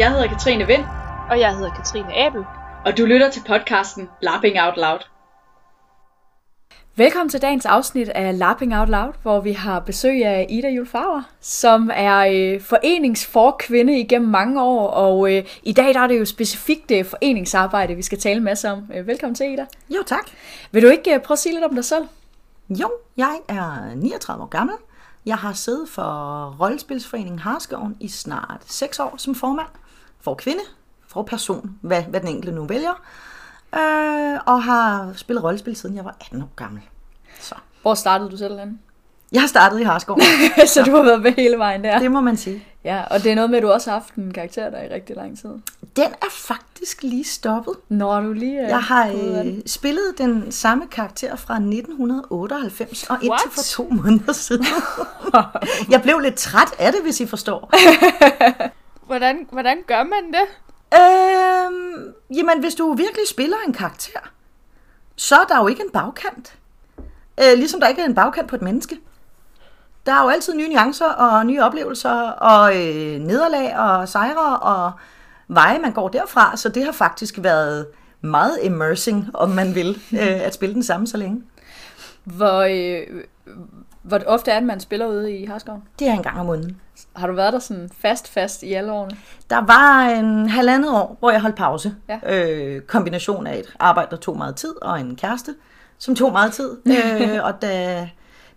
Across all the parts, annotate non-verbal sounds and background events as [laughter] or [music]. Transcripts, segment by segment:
Jeg hedder Katrine Vind, Og jeg hedder Katrine Abel. og du lytter til podcasten Lapping Out Loud. Velkommen til dagens afsnit af Lapping Out Loud, hvor vi har besøg af Ida Julfauer, som er øh, foreningsforkvinde igennem mange år, og øh, i dag der er det jo specifikt øh, foreningsarbejde, vi skal tale en masse om. Øh, velkommen til, Ida. Jo, tak. Vil du ikke øh, prøve at sige lidt om dig selv? Jo, jeg er 39 år gammel. Jeg har siddet for Rollespilsforeningen Harskoven i snart 6 år som formand. For kvinde, for person, hvad, hvad den enkelte nu vælger. Øh, og har spillet rollespil siden jeg var 18 år gammel. Så. Hvor startede du selv henne? Jeg har startet i Harskoven, [laughs] Så du har været med hele vejen der. det må man sige. Ja, og det er noget med, at du også har haft en karakter der i rigtig lang tid. Den er faktisk lige stoppet. Når du lige... Øh, Jeg har øh, spillet den samme karakter fra 1998 og indtil What? for to måneder siden. [laughs] jeg blev lidt træt af det, hvis I forstår. [laughs] Hvordan, hvordan gør man det? Øhm, jamen, hvis du virkelig spiller en karakter, så er der jo ikke en bagkant. Øh, ligesom der ikke er en bagkant på et menneske. Der er jo altid nye nuancer og nye oplevelser og øh, nederlag og sejre og veje, man går derfra. Så det har faktisk været meget immersing, om man vil, [laughs] øh, at spille den samme så længe. Hvor, øh, hvor ofte er det, man spiller ude i Harskov? Det er en gang om måneden. Har du været der sådan fast, fast i alle årene? Der var en halvandet år, hvor jeg holdt pause. Ja. Øh, kombination af et arbejde, der tog meget tid, og en kæreste, som tog meget tid. [laughs] øh, og da,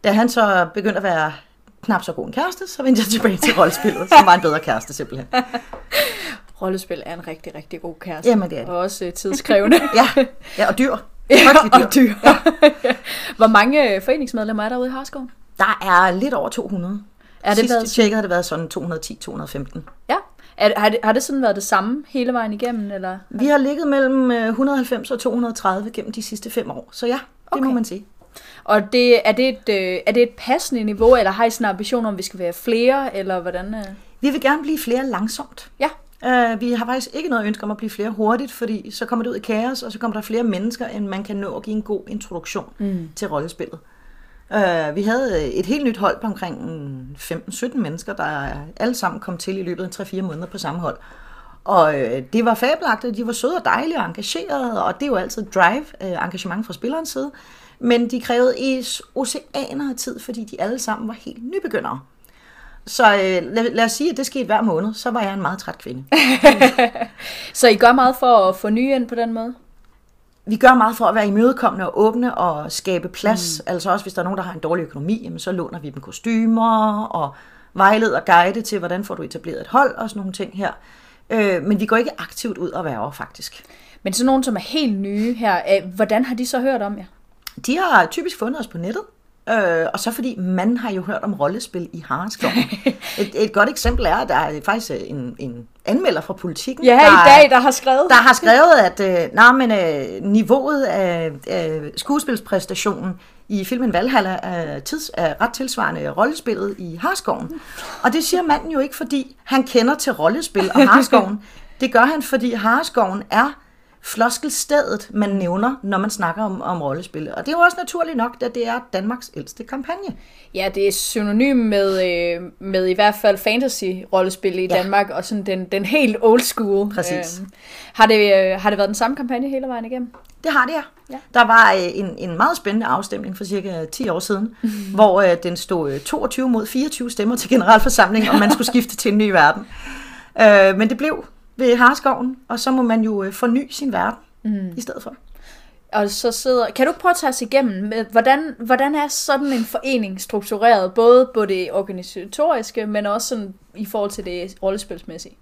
da han så begyndte at være knap så god en kæreste, så vendte jeg tilbage til rollespillet, som var en bedre kæreste simpelthen. [laughs] Rollespil er en rigtig, rigtig god kæreste. Jamen, det er det. Og også øh, tidskrævende. [laughs] Ja, ja og dyr. ja, dyr. og dyr. Hvor mange øh, foreningsmedlemmer er der ude i Harskov? Der er lidt over 200. Er det Sidst været tjekkede, har det været sådan 210-215. Ja. Er, har, det, har det sådan været det samme hele vejen igennem? Eller? Vi har ligget mellem øh, 190 og 230 gennem de sidste fem år, så ja, det Okay. må man sige. Og det, er, det et, øh, er det et passende niveau, eller har I sådan en ambition om, vi skal være flere, eller hvordan? Øh? Vi vil gerne blive flere langsomt. Ja. Uh, vi har faktisk ikke noget ønske om at blive flere hurtigt, fordi så kommer det ud i kaos, og så kommer der flere mennesker, end man kan nå at give en god introduktion mm. til rollespillet. Uh, vi havde øh, et helt nyt hold på omkring mm, 15-17 mennesker, der alle sammen kom til i løbet af 3-4 måneder på samme hold. Og øh, det var fabelagtigt, de var søde og dejlige og engagerede, og det er jo altid drive, øh, engagement fra spillerens side. Men de krævede i oceaner af tid, fordi de alle sammen var helt nybegyndere. Så øh, lad, lad os sige, at det skete hver måned, så var jeg en meget træt kvinde. [laughs] Så I gør meget for at få nye ind på den måde? Vi gør meget for at være imødekommende og åbne og skabe plads. Mm. Altså også hvis der er nogen, der har en dårlig økonomi, jamen, så låner vi dem kostymer og vejleder og guide til, hvordan får du etableret et hold og sådan nogle ting her. Øh, men vi går ikke aktivt ud og værger, faktisk. Men sådan nogen, som er helt nye her, øh, hvordan har de så hørt om jer? De har typisk fundet os på nettet. Øh, og så fordi man har jo hørt om rollespil i Harskov. [laughs] et, et godt eksempel er, at der er faktisk en, en anmelder fra politikken, Ja, der, i dag, der har skrevet. der har skrevet, at øh, nej, men, øh, niveauet af øh, skuespilspræstationen i filmen Valhalla er, tids, er ret tilsvarende rollespillet i Harskoven. Og det siger manden jo ikke, fordi han kender til rollespil og [laughs] Harskoven. Det gør han, fordi Harskoven er floskelstedet, man nævner, når man snakker om, om rollespil. Og det er jo også naturligt nok, da det er Danmarks ældste kampagne. Ja, det er synonym med, øh, med i hvert fald fantasy-rollespil i Ja. Danmark, og sådan den, den helt old school. Præcis. Øh, har, det, øh, har det været den samme kampagne hele vejen igennem? Det har det, ja. Ja. Der var øh, en, en meget spændende afstemning for cirka 10 år siden, [laughs] hvor øh, den stod øh, 22 mod 24 stemmer til generalforsamling, om man skulle skifte til en ny verden. Øh, men det blev ved Harskoven, og så må man jo øh, forny sin verden mm. i stedet for. Og så sidder... Kan du prøve at tage os igennem, med, hvordan, hvordan er sådan en forening struktureret, både på det organisatoriske, men også sådan i forhold til det rollespilsmæssige?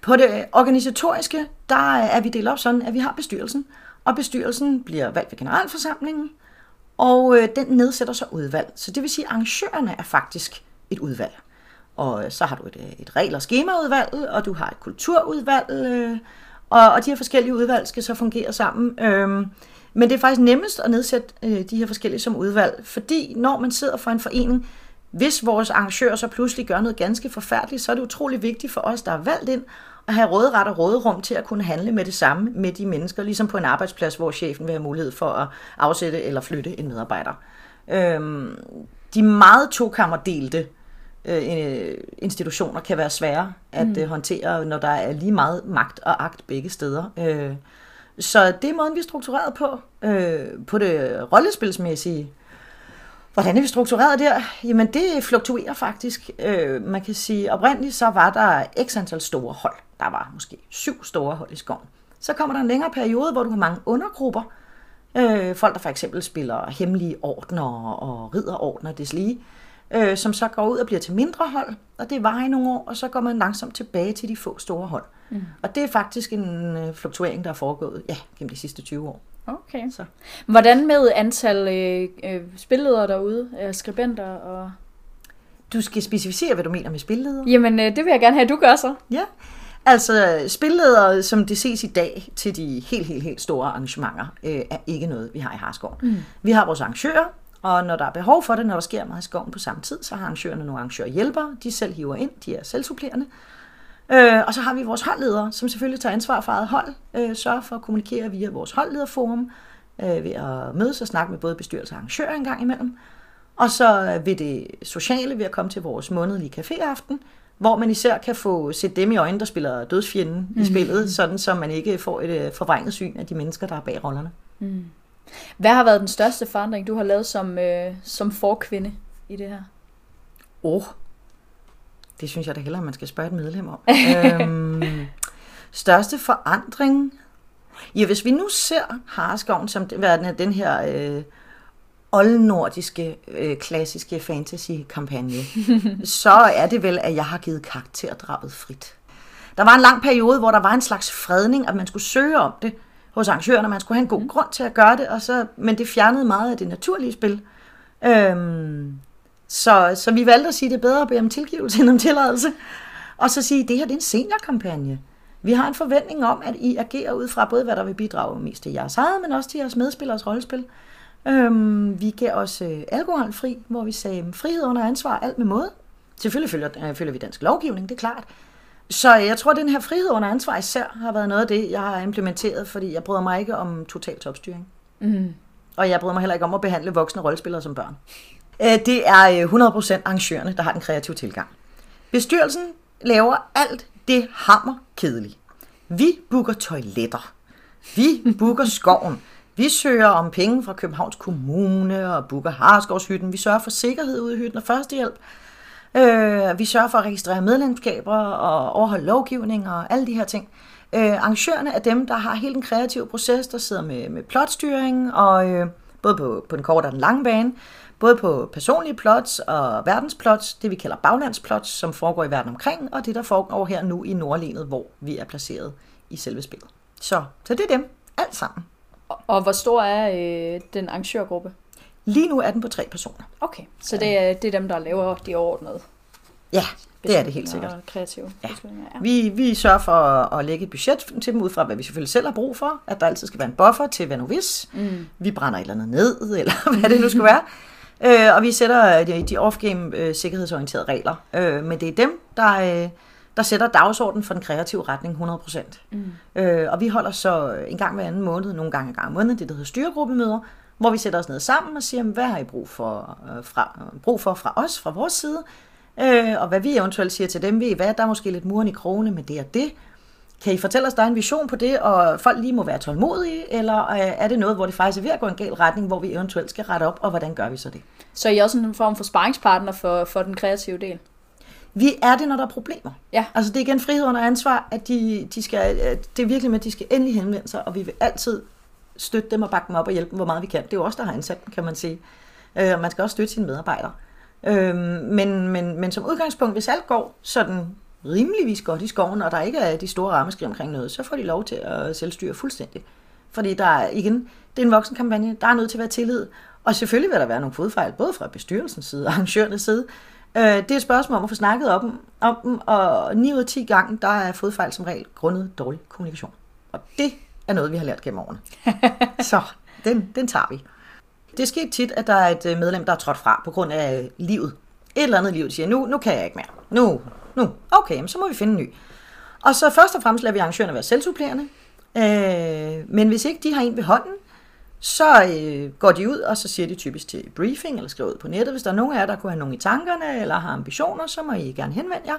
På det organisatoriske, der er vi delt op sådan, at vi har bestyrelsen, og bestyrelsen bliver valgt ved generalforsamlingen, og øh, den nedsætter så udvalg. Så det vil sige, at arrangørerne er faktisk et udvalg. Og øh, så har du et, øh, et regel- og skemaudvalg, og du har et kulturudvalg, øh, og, og de her forskellige udvalg skal så fungere sammen. Øh, men det er faktisk nemmest at nedsætte øh, de her forskellige som udvalg, fordi når man sidder for en forening, hvis vores arrangør så pludselig gør noget ganske forfærdeligt, så er det utrolig vigtigt for os, der er valgt ind, at have råderet og råderum til at kunne handle med det samme med de mennesker, ligesom på en arbejdsplads, hvor chefen vil have mulighed for at afsætte eller flytte en medarbejder. Øhm, de meget tokammerdelte øh, institutioner kan være svære at mm. håndtere, når der er lige meget magt og agt begge steder. Øh, så det er måden, vi er struktureret på. Øh, på det rollespilsmæssige. Hvordan er vi struktureret der? Jamen, det fluktuerer faktisk. Øh, man kan sige, oprindeligt så var der x antal store hold. Der var måske syv store hold i skoven. Så kommer der en længere periode, hvor du har mange undergrupper. Øh, folk, der for eksempel spiller hemmelige ordner og ridderordner og deslige, øh, som så går ud og bliver til mindre hold, og det var i nogle år, og så går man langsomt tilbage til de få store hold. Mm. Og det er faktisk en øh, fluktuering, der er foregået ja, gennem de sidste 20 år. Okay. Så. Hvordan med antal øh, øh, spilledere derude, øh, skribenter og... Du skal specificere, hvad du mener med spilleder. Jamen, øh, det vil jeg gerne have, at du gør så. Ja, altså spilledere, som det ses i dag til de helt, helt, helt store arrangementer, øh, er ikke noget, vi har i Harskov. Mm. Vi har vores arrangører, og når der er behov for det, når der sker meget i skoven på samme tid, så har arrangørerne nogle arrangørhjælpere, de selv hiver ind, de er selvsupplerende. Øh, og så har vi vores holdledere, som selvfølgelig tager ansvar for eget hold, øh, sørger for at kommunikere via vores holdlederforum, øh, ved at mødes og snakke med både bestyrelse og arrangører en gang imellem. Og så ved det sociale ved at komme til vores månedlige caféaften, hvor man især kan få set dem i øjnene, der spiller dødsfjenden mm. i mhm. spillet, sådan så man ikke får et øh, forvrænget syn af de mennesker, der er bag rollerne. Mm. Hvad har været den største forandring, du har lavet som, øh, som forkvinde i det her? Åh, oh, det synes jeg da hellere, man skal spørge et medlem om. [laughs] øhm, største forandring? Ja, hvis vi nu ser Harskoven som den, den her øh, oldnordiske, øh, klassiske fantasy-kampagne, [laughs] så er det vel, at jeg har givet karakterdraget frit. Der var en lang periode, hvor der var en slags fredning, at man skulle søge om det hos arrangørerne. Man skulle have en god mm. grund til at gøre det, og så, men det fjernede meget af det naturlige spil. Øhm, så, så vi valgte at sige, det er bedre at bede om tilgivelse end om tilladelse. Og så sige, det her det er en seniorkampagne. Vi har en forventning om, at I agerer ud fra både, hvad der vil bidrage mest til jeres eget, men også til jeres medspillers rollespil. Øhm, vi gav os øh, alkoholfri, hvor vi sagde frihed under ansvar, alt med måde. Selvfølgelig følger, øh, følger vi dansk lovgivning, det er klart. Så jeg tror, at den her frihed under ansvar især har været noget af det, jeg har implementeret, fordi jeg bryder mig ikke om total topstyring. Mm. Og jeg bryder mig heller ikke om at behandle voksne rollespillere som børn. Øh, det er 100% øh, arrangørerne, der har den kreative tilgang. Bestyrelsen laver alt det hammer kedeligt. Vi booker toiletter. Vi booker skoven. Vi søger om penge fra Københavns Kommune og booker Harskovshytten. Vi sørger for sikkerhed ude i hytten og førstehjælp. Øh, vi sørger for at registrere medlemskaber og overholde lovgivning og alle de her ting. Øh, arrangørerne er dem, der har hele den kreative proces, der sidder med, med plotstyring, og øh, både på, på den korte og den lange bane, både på personlige plots og verdensplots, det vi kalder baglandsplots, som foregår i verden omkring, og det der foregår her nu i Nordlenet, hvor vi er placeret i selve spillet. Så, så det er dem, alt sammen. Og hvor stor er øh, den arrangørgruppe? Lige nu er den på tre personer. Okay, så det er, det er dem, der laver de overordnede? Ja, det er det helt sikkert. kreative ja. ja. Vi, vi sørger for at lægge et budget til dem ud fra, hvad vi selvfølgelig selv har brug for. At der altid skal være en buffer til hvad nu hvis. Mm. Vi brænder et eller andet ned, [laughs] eller hvad det nu skal være. Øh, og vi sætter de, de off-game øh, sikkerhedsorienterede regler. Øh, men det er dem, der, øh, der sætter dagsordenen for den kreative retning 100%. Mm. Øh, og vi holder så en gang hver anden måned, nogle gange en gang om måneden, det der hedder styregruppemøder, hvor vi sætter os ned sammen og siger, hvad har I brug for, øh, fra, brug for fra os, fra vores side, øh, og hvad vi eventuelt siger til dem, ved I hvad, der er måske lidt muren i krogene med det og det. Kan I fortælle os, der er en vision på det, og folk lige må være tålmodige, eller øh, er det noget, hvor det faktisk er ved at gå en gal retning, hvor vi eventuelt skal rette op, og hvordan gør vi så det? Så I er også en form for sparringspartner for, for den kreative del? Vi er det, når der er problemer. Ja. Altså det er igen frihed under ansvar, at de, de skal, det er virkelig med, at de skal endelig henvende sig, og vi vil altid støtte dem og bakke dem op og hjælpe dem, hvor meget vi kan. Det er jo også der har ansat dem, kan man sige. Øh, man skal også støtte sine medarbejdere. Øh, men, men, men som udgangspunkt, hvis alt går sådan rimeligvis godt i skoven, og der ikke er de store rammeskrig omkring noget, så får de lov til at selvstyre fuldstændig. Fordi der er igen, det er en voksen kampagne, der er nødt til at være tillid, og selvfølgelig vil der være nogle fodfejl, både fra bestyrelsens side og [laughs] arrangørernes side. Øh, det er et spørgsmål om at få snakket om, om dem, og 9 ud af 10 gange, der er fodfejl som regel grundet dårlig kommunikation. Og det er noget, vi har lært gennem årene. [laughs] Så den, den tager vi. Det er sket tit, at der er et øh, medlem, der er trådt fra på grund af livet. Et eller andet liv siger, nu, nu kan jeg ikke mere. Nu, nu. Okay, så må vi finde en ny. Og så først og fremmest lader vi arrangørerne være selvsupplerende. Øh, men hvis ikke de har en ved hånden, Så øh, går de ud, og så siger de typisk til briefing, eller skriver ud på nettet, hvis der er nogen af jer, der kunne have nogen i tankerne, eller har ambitioner, så må I gerne henvende jer.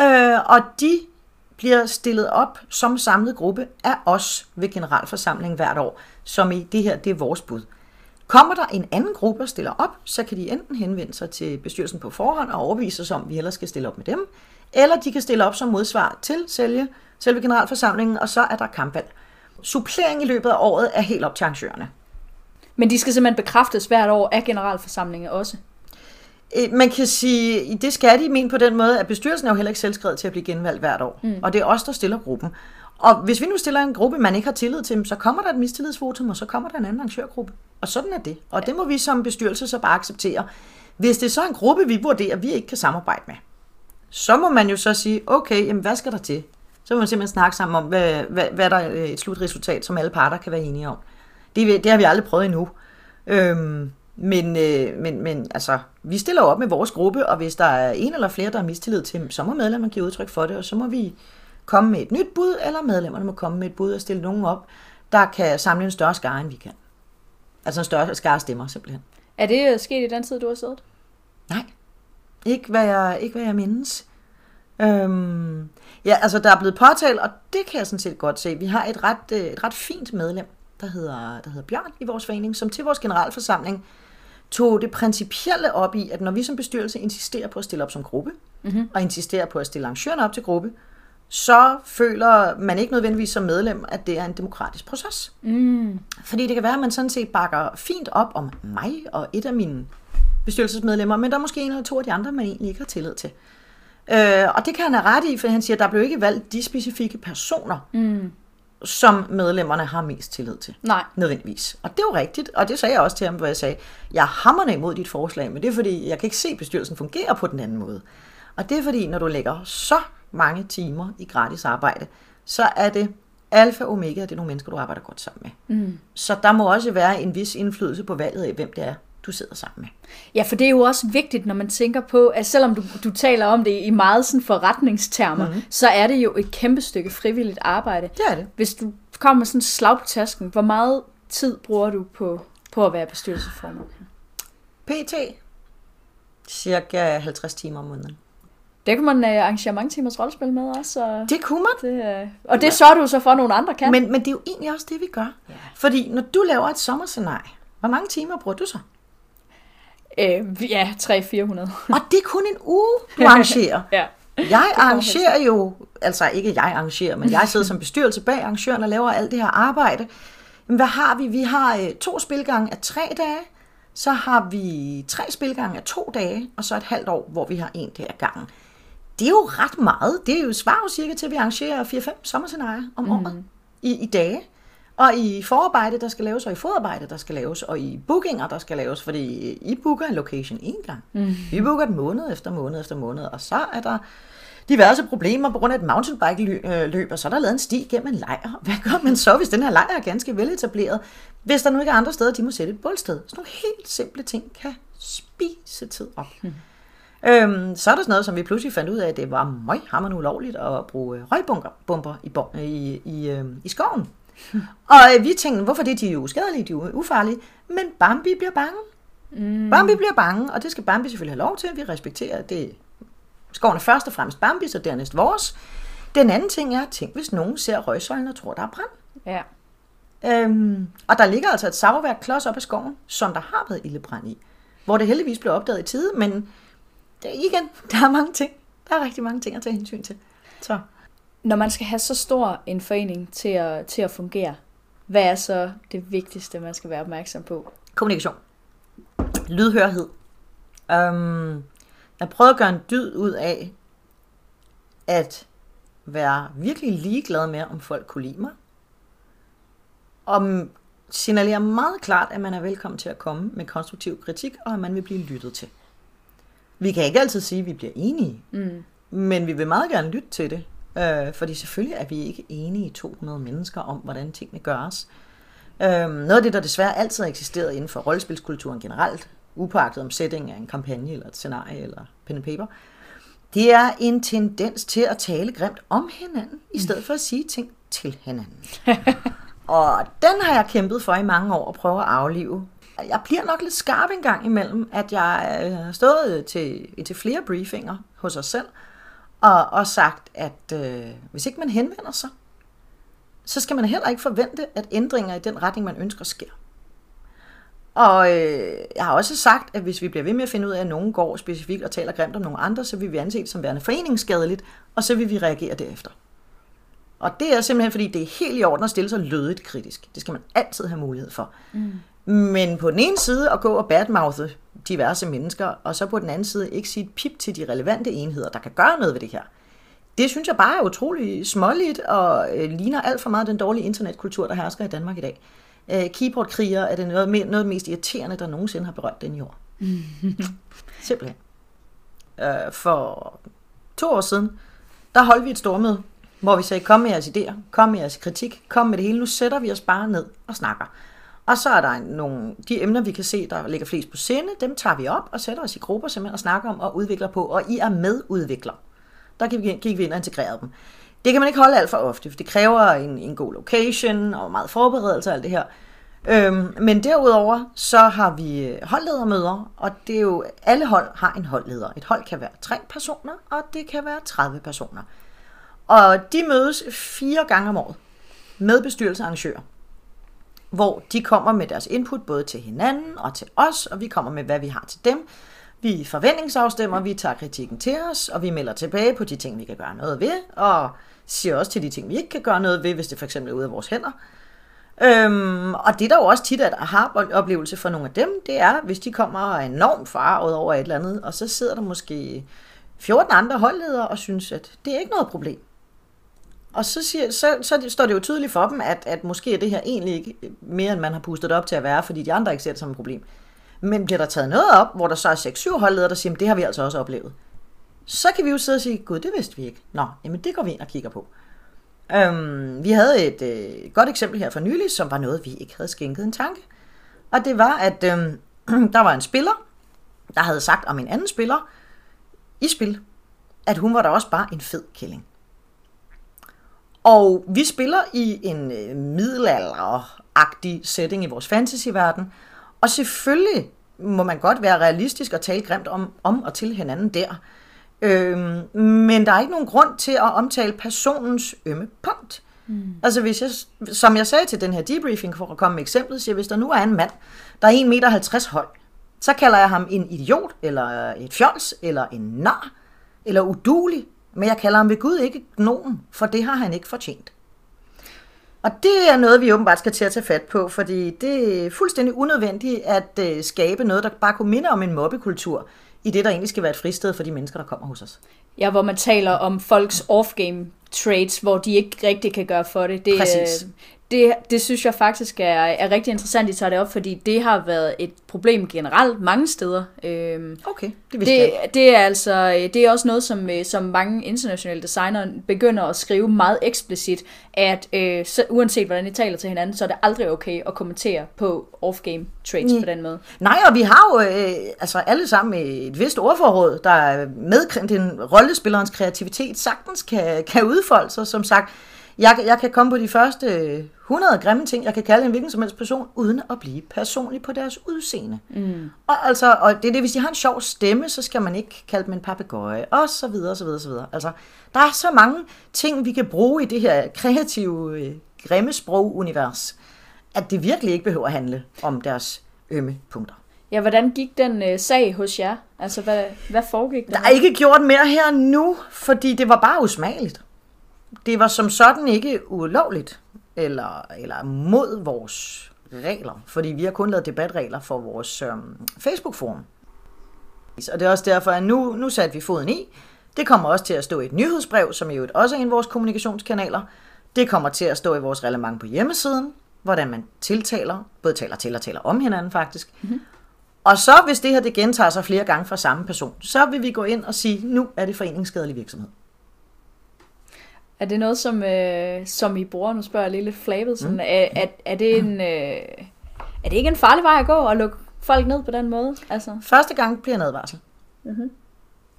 Øh, og de bliver stillet op som samlet gruppe af os ved generalforsamlingen hvert år, som i det her, det er vores bud. Kommer der en anden gruppe og stiller op, så kan de enten henvende sig til bestyrelsen på forhånd og overvise sig om, at vi ellers skal stille op med dem, eller de kan stille op som modsvar til sælge, selve generalforsamlingen, og så er der kampvalg. Supplering i løbet af året er helt op til arrangørerne. Men de skal simpelthen bekræftes hvert år af generalforsamlingen også. Øh, Man kan sige, det skal de mene på den måde, at bestyrelsen er jo heller ikke selvskrevet til at blive genvalgt hvert år. Mm. Og det er os, der stiller gruppen. Og hvis vi nu stiller en gruppe, man ikke har tillid til, så kommer der et mistillidsvotum, og så kommer der en anden arrangørgruppe. Og sådan er det. Og det må vi som bestyrelse så bare acceptere. Hvis det er så en gruppe, vi vurderer, vi ikke kan samarbejde med, så må man jo så sige, okay, jamen hvad skal der til? Så må man simpelthen snakke sammen om, hvad, hvad, hvad der er et slutresultat, som alle parter kan være enige om. Det, det har vi aldrig prøvet endnu. Øhm, men, øh, men, men altså, vi stiller op med vores gruppe, og hvis der er en eller flere, der har mistillid til, så må medlemmerne give udtryk for det, og så må vi komme med et nyt bud, eller medlemmerne må komme med et bud og stille nogen op, der kan samle en større skare, end vi kan. Altså en større skare stemmer, simpelthen. Er det sket i den tid, du har siddet? Nej, ikke hvad jeg, ikke hvad jeg mindes. Øhm, ja, altså der er blevet påtalt, og det kan jeg sådan set godt se. Vi har et ret, øh, et ret fint medlem, der hedder, der hedder Bjørn i vores forening, som til vores generalforsamling tog det principielle op i, at når vi som bestyrelse insisterer på at stille op som gruppe, mm-hmm. og insisterer på at stille arrangørerne op til gruppe, så føler man ikke nødvendigvis som medlem, at det er en demokratisk proces. Mm. Fordi det kan være, at man sådan set bakker fint op om mig og et af mine bestyrelsesmedlemmer, men der er måske en eller to af de andre, man egentlig ikke har tillid til. Øh, og det kan han have ret i, for han siger, at der blev ikke valgt de specifikke personer, mm. Som medlemmerne har mest tillid til. Nej. Nødvendigvis. Og det er jo rigtigt, og det sagde jeg også til ham, hvor jeg sagde, jeg hammer imod dit forslag, men det er fordi, jeg kan ikke se, at bestyrelsen fungerer på den anden måde. Og det er fordi, når du lægger så mange timer i gratis arbejde, så er det alfa og omega, det er nogle mennesker, du arbejder godt sammen med. Mm. Så der må også være en vis indflydelse på valget af, hvem det er, du sidder sammen med. Ja, for det er jo også vigtigt, når man tænker på, at selvom du, du taler om det i meget sådan forretningstermer, mm-hmm. så er det jo et kæmpe stykke frivilligt arbejde. Det er det. Hvis du kommer sådan slag på tasken, hvor meget tid bruger du på, på at være bestyrelsesformand? PT, cirka 50 timer om måneden. Det kunne man uh, arrangere mange timers rollespil med også. Og Det kunne man. det, uh, og det sørger du så for, at nogle andre kan. Men, men det er jo egentlig også det, vi gør. Ja. Fordi når du laver et sommerscenarie, hvor mange timer bruger du så? Øh, ja, 300-400. Og det er kun en uge, du arrangerer. [laughs] ja. Jeg arrangerer jo, altså ikke jeg arrangerer, men jeg sidder som bestyrelse bag arrangøren og laver alt det her arbejde. Men hvad har vi? Vi har øh, to spilgange af tre dage, så har vi tre spilgange af to dage, og så et halvt år, hvor vi har en dag ad gangen. Det er jo ret meget. Det er jo svarer jo cirka til, at vi arrangerer 4-5 sommerscenarier om mm. året i, i dage. Og i forarbejde, der skal laves, og i fodarbejde, der skal laves, og i bookinger, der skal laves, fordi I booker en location én gang. Mm. Vi booker den måned efter måned efter måned, og så er der diverse problemer på grund af et mountainbike-løb, og så er der lavet en sti gennem en lejr. Hvad gør man så, hvis den her lejr er ganske veletableret? Hvis der nu ikke er andre steder, de må sætte et bålsted. Sådan nogle helt simple ting kan spise tid op. Mm. Øhm, så er der sådan noget, som vi pludselig fandt ud af, at det var møghammerende ulovligt at bruge øh, røgbomber bomber i, i, i, øh, i skoven. [laughs] Og øh, vi tænkte, hvorfor det? De er jo uskadelige, de er jo ufarlige. Men Bambi bliver bange. Mm. Bambi bliver bange, og det skal Bambi selvfølgelig have lov til. Vi respekterer, det skoven er først og fremmest Bambi, så dernæst vores. Den anden ting er, tænk hvis nogen ser røgsøjlen og tror, der er brand. ja. Øhm, og der ligger altså et savværk klods op ad skoven, som der har været ildebrand i. Hvor det heldigvis blev opdaget i tide, men det, igen, [laughs] der er mange ting. Der er rigtig mange ting at tage hensyn til. Så. Når man skal have så stor en forening til at, til at fungere, hvad er så det vigtigste, man skal være opmærksom på? Kommunikation. Lydhørhed. Øhm, jeg prøvede at gøre en dyd ud af, at være virkelig ligeglad med, om folk kunne lide mig. Og signalere meget klart, at man er velkommen til at komme med konstruktiv kritik, og at man vil blive lyttet til. Vi kan ikke altid sige, at vi bliver enige, mm. men vi vil meget gerne lytte til det. Øh, fordi selvfølgelig er vi ikke enige i 200 mennesker om, hvordan tingene gøres. Øh, noget af det, der desværre altid har eksisteret inden for rollespilskulturen generelt, upåagtet om setting af en kampagne eller et scenarie eller pen and paper, det er en tendens til at tale grimt om hinanden, i stedet for at sige ting til hinanden. [laughs] Og den har jeg kæmpet for i mange år at prøve at aflive. Jeg bliver nok lidt skarp en gang imellem, at jeg øh, har stået til, til flere briefinger hos os selv, og, og sagt, at øh, hvis ikke man henvender sig, så skal man heller ikke forvente, at ændringer i den retning, man ønsker, sker. Og øh, jeg har også sagt, at hvis vi bliver ved med at finde ud af, at nogen går specifikt og taler grimt om nogle andre, så vil vi anse det som værende foreningsskadeligt, og så vil vi reagere derefter. Og det er simpelthen, fordi det er helt i orden at stille sig lødigt kritisk. Det skal man altid have mulighed for. Mm. Men på den ene side at gå og badmouthe diverse mennesker, og så på den anden side ikke sige et pip til de relevante enheder, der kan gøre noget ved det her. Det synes jeg bare er utrolig småligt og øh, ligner alt for meget den dårlige internetkultur, der hersker i Danmark i dag. Øh, keyboardkriger er det noget, noget af det mest irriterende, der nogensinde har berørt den jord. [laughs] Simpelthen. Øh, for to år siden, der holdt vi et stormøde, hvor vi sagde, kom med jeres idéer, kom med jeres kritik, kom med det hele, nu sætter vi os bare ned og snakker. Og så er der nogle, de emner, vi kan se, der ligger flest på sinde, dem tager vi op og sætter os i grupper simpelthen og snakker om og udvikler på, og I er medudvikler. Der gik vi ind og integrerede dem. Det kan man ikke holde alt for ofte, for det kræver en, en god location og meget forberedelse og alt det her. Øhm, men derudover så har vi øh, holdledermøder, og det er jo, alle hold har en holdleder. Et hold kan være tre personer, og det kan være 30 personer. Og de mødes fire gange om året med bestyrelsearrangører, hvor de kommer med deres input både til hinanden og til os, og vi kommer med, hvad vi har til dem. Vi forventningsafstemmer, vi tager kritikken til os, og vi melder tilbage på de ting, vi kan gøre noget ved, og siger også til de ting, vi ikke kan gøre noget ved, hvis det for eksempel er ude af vores hænder. Øhm, og det der jo også tit er har oplevelse for nogle af dem, det er, hvis de kommer og er enormt farvet over et eller andet, og så sidder der måske 14 andre holdledere og synes, at det er ikke noget problem. Og så, siger, så, så står det jo tydeligt for dem, at, at måske er det her egentlig ikke mere, end man har pustet op til at være, fordi de andre ikke ser det som et problem. Men bliver der taget noget op, hvor der så er 6-7 holdledere, der siger, det har vi altså også oplevet. Så kan vi jo sidde og sige, gud, det vidste vi ikke. Nå, jamen det går vi ind og kigger på. Øhm, vi havde et øh, godt eksempel her for nylig, som var noget, vi ikke havde skænket en tanke. Og det var, at øh, [clears throat] der var en spiller, der havde sagt om en anden spiller i spil, at hun var da også bare en fed killing. Og vi spiller i en øh, middelalderagtig setting i vores fantasyverden, og selvfølgelig må man godt være realistisk og tale grimt om, om og til hinanden der. Øhm, men der er ikke nogen grund til at omtale personens ømme punkt. Mm. Altså hvis jeg, som jeg sagde til den her debriefing, for at komme med eksemplet, siger, hvis der nu er en mand, der er 1,50 meter høj, så kalder jeg ham en idiot, eller et fjols, eller en nar, eller udulig, men jeg kalder ham ved Gud ikke nogen, for det har han ikke fortjent. Og det er noget, vi åbenbart skal til at tage fat på, fordi det er fuldstændig unødvendigt at øh, skabe noget, der bare kunne minde om en mobbekultur, i det, der egentlig skal være et fristed for de mennesker, der kommer hos os. Ja, hvor man taler om folks off-game trades, hvor de ikke rigtig kan gøre for det. det Præcis. Det, det synes jeg faktisk er, er rigtig interessant, at I tager det op, fordi det har været et problem generelt mange steder. Øhm, okay, det vidste det, jeg Det er altså det er også noget, som, øh, som mange internationale designer begynder at skrive meget eksplicit, at øh, så, uanset hvordan I taler til hinanden, så er det aldrig okay at kommentere på off-game trades mm. på den måde. Nej, og vi har jo øh, altså alle sammen et vist ordforråd, der med den rollespillerens kreativitet sagtens kan, kan udfolde sig, som sagt jeg, jeg kan komme på de første 100 grimme ting, jeg kan kalde en hvilken som helst person, uden at blive personlig på deres udseende. Mm. Og, altså, og det er det, hvis de har en sjov stemme, så skal man ikke kalde dem en papegøje, og så videre, og så videre, og så videre. Altså, der er så mange ting, vi kan bruge i det her kreative, øh, grimme sprogunivers, at det virkelig ikke behøver at handle om deres ømme punkter. Ja, hvordan gik den øh, sag hos jer? Altså, hvad, hvad foregik der? Der er ikke gjort mere her nu, fordi det var bare usmageligt det var som sådan ikke ulovligt eller, eller mod vores regler, fordi vi har kun lavet debatregler for vores øhm, Facebook-forum. Og det er også derfor, at nu, nu satte vi foden i. Det kommer også til at stå i et nyhedsbrev, som jo også er en af vores kommunikationskanaler. Det kommer til at stå i vores relevant på hjemmesiden, hvordan man tiltaler, både taler til og taler om hinanden faktisk. Mm-hmm. Og så hvis det her det gentager sig flere gange fra samme person, så vil vi gå ind og sige, nu er det foreningsskadelig virksomhed. Er det noget, som, øh, som I bruger? Nu spørger jeg lige lidt flabet. Sådan, mm. er, er, er, det en, øh, er det ikke en farlig vej at gå og lukke folk ned på den måde? Altså? Første gang bliver en advarsel. Mm-hmm.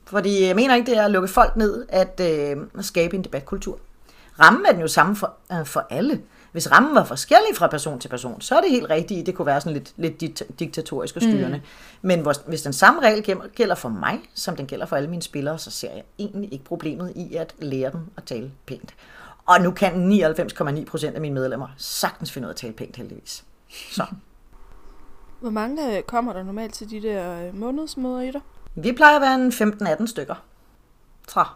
Fordi jeg mener ikke, det er at lukke folk ned, at øh, skabe en debatkultur. Rammen er den jo samme for, øh, for alle. Hvis rammen var forskellig fra person til person, så er det helt rigtigt, det kunne være sådan lidt, lidt dit- diktatorisk og styrende. Mm. Men hvor- hvis den samme regel gælder- gælder for mig, som den gælder for alle mine spillere, så ser jeg egentlig ikke problemet i at lære dem at tale pænt. Og nu kan 99,9% af mine medlemmer sagtens finde ud af at tale pænt, heldigvis. Så. [laughs] Hvor mange øh, kommer der normalt til de der øh, månedsmøder i dig? Vi plejer at være en 15-18 stykker. Tror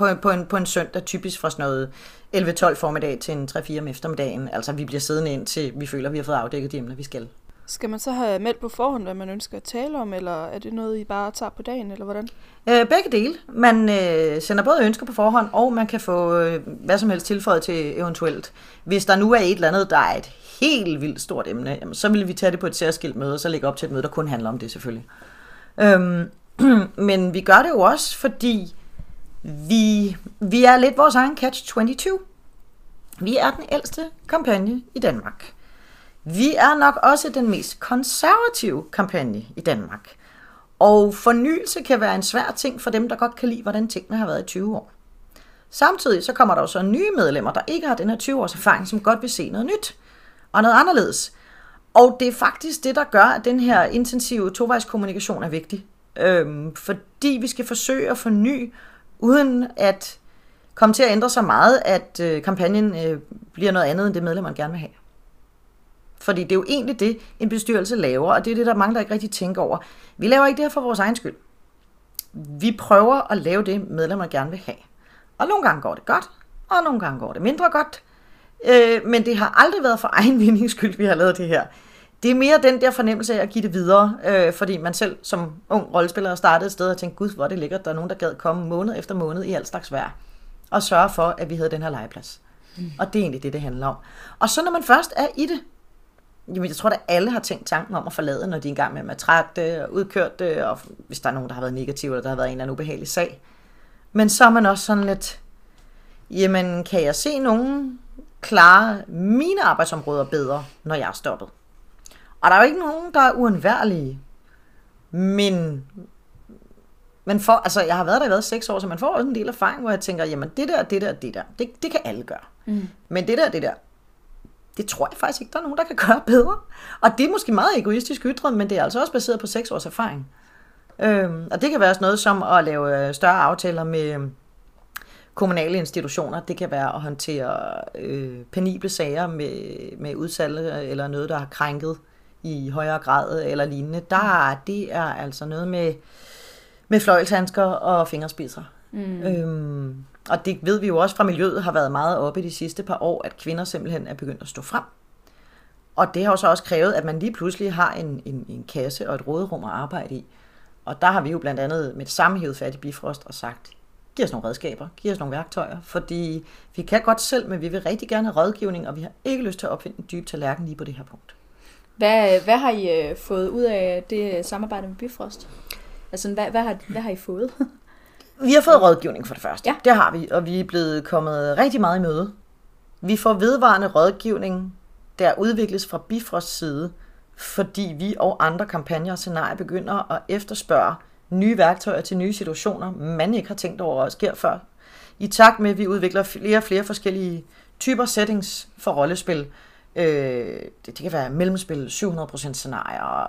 på, en- på, en, på en søndag, typisk fra sådan noget 11-12 formiddag til en 3-4 om eftermiddagen. Altså, vi bliver siddende ind til, vi føler, vi har fået afdækket de emner, vi skal. Skal man så have meldt på forhånd, hvad man ønsker at tale om, eller er det noget, I bare tager på dagen, eller hvordan? Øh, begge dele. Man øh, sender både ønsker på forhånd, og man kan få øh, hvad som helst tilføjet til eventuelt. Hvis der nu er et eller andet, der er et helt vildt stort emne, jamen, så vil vi tage det på et særskilt møde, og så lægge op til et møde, der kun handler om det selvfølgelig. Øhm, [clears throat] men vi gør det jo også, fordi vi, vi er lidt vores egen catch-22. Vi er den ældste kampagne i Danmark. Vi er nok også den mest konservative kampagne i Danmark. Og fornyelse kan være en svær ting for dem, der godt kan lide, hvordan tingene har været i 20 år. Samtidig så kommer der jo så nye medlemmer, der ikke har den her 20 års erfaring, som godt vil se noget nyt og noget anderledes. Og det er faktisk det, der gør, at den her intensive tovejskommunikation er vigtig. Øhm, fordi vi skal forsøge at forny, uden at komme til at ændre så meget, at øh, kampagnen øh, bliver noget andet, end det medlemmerne gerne vil have. Fordi det er jo egentlig det, en bestyrelse laver, og det er det, der mange, der ikke rigtig tænker over. Vi laver ikke det her for vores egen skyld. Vi prøver at lave det, medlemmerne gerne vil have. Og nogle gange går det godt, og nogle gange går det mindre godt. Øh, men det har aldrig været for egen vindings skyld, vi har lavet det her. Det er mere den der fornemmelse af at give det videre, øh, fordi man selv som ung rollespiller startede et sted og tænkte, gud, hvor er det lækkert, der er nogen, der gad komme måned efter måned i alt slags vejr, og sørge for, at vi havde den her legeplads. Mm. Og det er egentlig det, det handler om. Og så når man først er i det, Jamen, jeg tror, at alle har tænkt tanken om at forlade, når de er i gang med at trætte og udkørt og hvis der er nogen, der har været negativ, eller der har været en eller anden ubehagelig sag. Men så er man også sådan lidt, jamen, kan jeg se nogen klare mine arbejdsområder bedre, når jeg er stoppet? Og der er jo ikke nogen, der er uundværlige. Men, men for, altså, jeg har været der i været seks år, så man får også en del erfaring, hvor jeg tænker, jamen det der, det der, det der, det, det kan alle gøre. Mm. Men det der, det der, det tror jeg faktisk ikke, der er nogen, der kan gøre bedre. Og det er måske meget egoistisk ytret, men det er altså også baseret på seks års erfaring. Øhm, og det kan være sådan noget som at lave øh, større aftaler med kommunale institutioner. Det kan være at håndtere øh, penible sager med, med udsalg eller noget, der har krænket i højere grad eller lignende. Der, det er altså noget med, med fløjlshandsker og fingerspidser. Mm. Øhm, og det ved vi jo også fra miljøet har været meget oppe i de sidste par år, at kvinder simpelthen er begyndt at stå frem. Og det har jo så også krævet, at man lige pludselig har en, en, en kasse og et råderum at arbejde i. Og der har vi jo blandt andet med det samme hævet fat i Bifrost og sagt, giv os nogle redskaber, giv os nogle værktøjer, fordi vi kan godt selv, men vi vil rigtig gerne have rådgivning, og vi har ikke lyst til at opfinde en dyb tallerken lige på det her punkt. Hvad, hvad har I øh, fået ud af det samarbejde med Bifrost? Altså, hvad, hvad, har, hvad har I fået? [laughs] Vi har fået rådgivning for det første. Ja. Det har vi, og vi er blevet kommet rigtig meget i møde. Vi får vedvarende rådgivning, der udvikles fra Bifrosts side, fordi vi og andre kampagner og scenarier begynder at efterspørge nye værktøjer til nye situationer, man ikke har tænkt over at sker før. I takt med, at vi udvikler flere og flere forskellige typer settings for rollespil, Øh, det, det kan være mellemspil, 700% scenarier,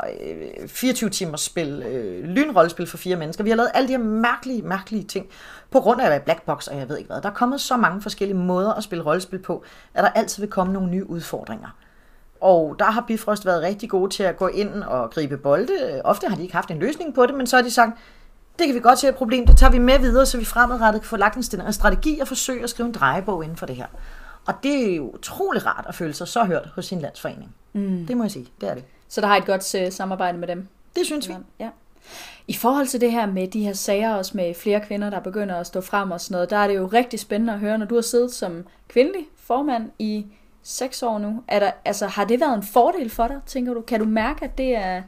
øh, 24 timers spil, øh, lynrollespil for fire mennesker. Vi har lavet alle de her mærkelige, mærkelige ting på grund af at være blackbox, og jeg ved ikke hvad. Der er kommet så mange forskellige måder at spille rollespil på, at der altid vil komme nogle nye udfordringer. Og der har Bifrost været rigtig gode til at gå ind og gribe bolde. Ofte har de ikke haft en løsning på det, men så har de sagt, det kan vi godt se et problem, det tager vi med videre, så vi fremadrettet kan få lagt en strategi og forsøge at skrive en drejebog inden for det her. Og det er jo utrolig rart at føle sig så hørt hos sin landsforening. Mm. Det må jeg sige, det er det. Så der har et godt uh, samarbejde med dem? Det synes vi. Ja. I forhold til det her med de her sager, også med flere kvinder, der begynder at stå frem og sådan noget, der er det jo rigtig spændende at høre, når du har siddet som kvindelig formand i seks år nu. Er der, altså, har det været en fordel for dig, tænker du? Kan du mærke, at det er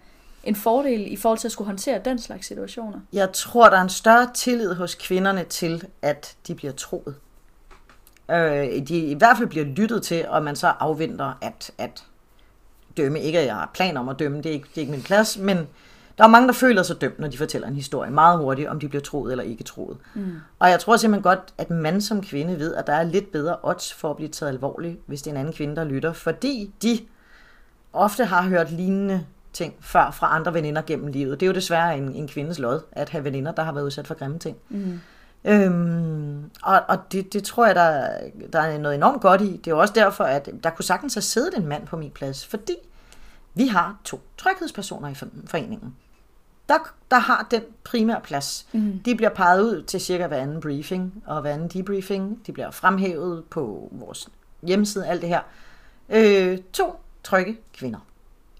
en fordel i forhold til at skulle håndtere den slags situationer? Jeg tror, der er en større tillid hos kvinderne til, at de bliver troet. Øh, de i hvert fald bliver lyttet til, og man så afventer at, at dømme. Ikke at jeg har planer om at dømme, det er ikke, det er ikke min plads, men, Der er mange, der føler sig dømt, når de fortæller en historie meget hurtigt, om de bliver troet eller ikke troet. Mm. Og jeg tror simpelthen godt, at mand som kvinde ved, at der er lidt bedre odds for at blive taget alvorligt, hvis det er en anden kvinde, der lytter, fordi de ofte har hørt lignende ting før fra andre veninder gennem livet. Det er jo desværre en, en kvindes lod, at have veninder, der har været udsat for grimme ting. Mm. Øhm, og og det, det tror jeg, der, der er noget enormt godt i. Det er jo også derfor, at der kunne sagtens have siddet en mand på min plads, fordi vi har to tryghedspersoner i foreningen. Der, der har den primære plads. Mm. De bliver peget ud til cirka hver anden briefing og hver anden debriefing. De bliver fremhævet på vores hjemmeside, alt det her. Øh, to trygge kvinder.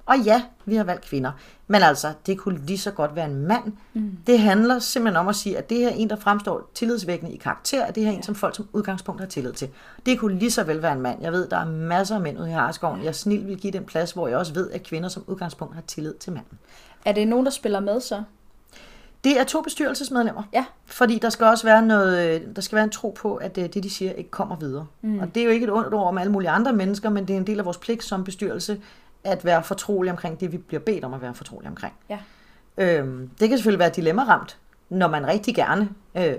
Og ja, vi har valgt kvinder. Men altså, det kunne lige så godt være en mand. Mm. Det handler simpelthen om at sige, at det her er en, der fremstår tillidsvækkende i karakter, at det her er en, som folk som udgangspunkt har tillid til. Det kunne lige så vel være en mand. Jeg ved, der er masser af mænd ude i Harskoven. Jeg snil vil give den plads, hvor jeg også ved, at kvinder som udgangspunkt har tillid til manden. Er det nogen, der spiller med så? Det er to bestyrelsesmedlemmer. Ja. Fordi der skal også være noget, der skal være en tro på, at det, det de siger, ikke kommer videre. Mm. Og det er jo ikke et ondt ord om alle mulige andre mennesker, men det er en del af vores pligt som bestyrelse, at være fortrolig omkring det, vi bliver bedt om at være fortrolig omkring. Ja. Øhm, det kan selvfølgelig være dilemmaramt, når man rigtig gerne øh,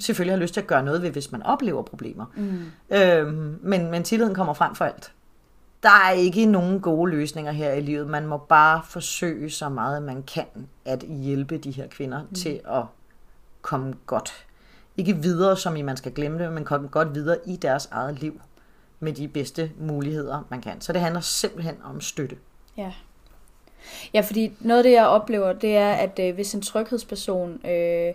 selvfølgelig har lyst til at gøre noget ved, hvis man oplever problemer. Mm. Øhm, men, men tilliden kommer frem for alt. Der er ikke nogen gode løsninger her i livet. Man må bare forsøge så meget, man kan at hjælpe de her kvinder mm. til at komme godt. Ikke videre, som i man skal glemme det, men komme godt videre i deres eget liv med de bedste muligheder, man kan. Så det handler simpelthen om støtte. Ja. Ja, fordi noget af det, jeg oplever, det er, at øh, hvis en tryghedsperson øh,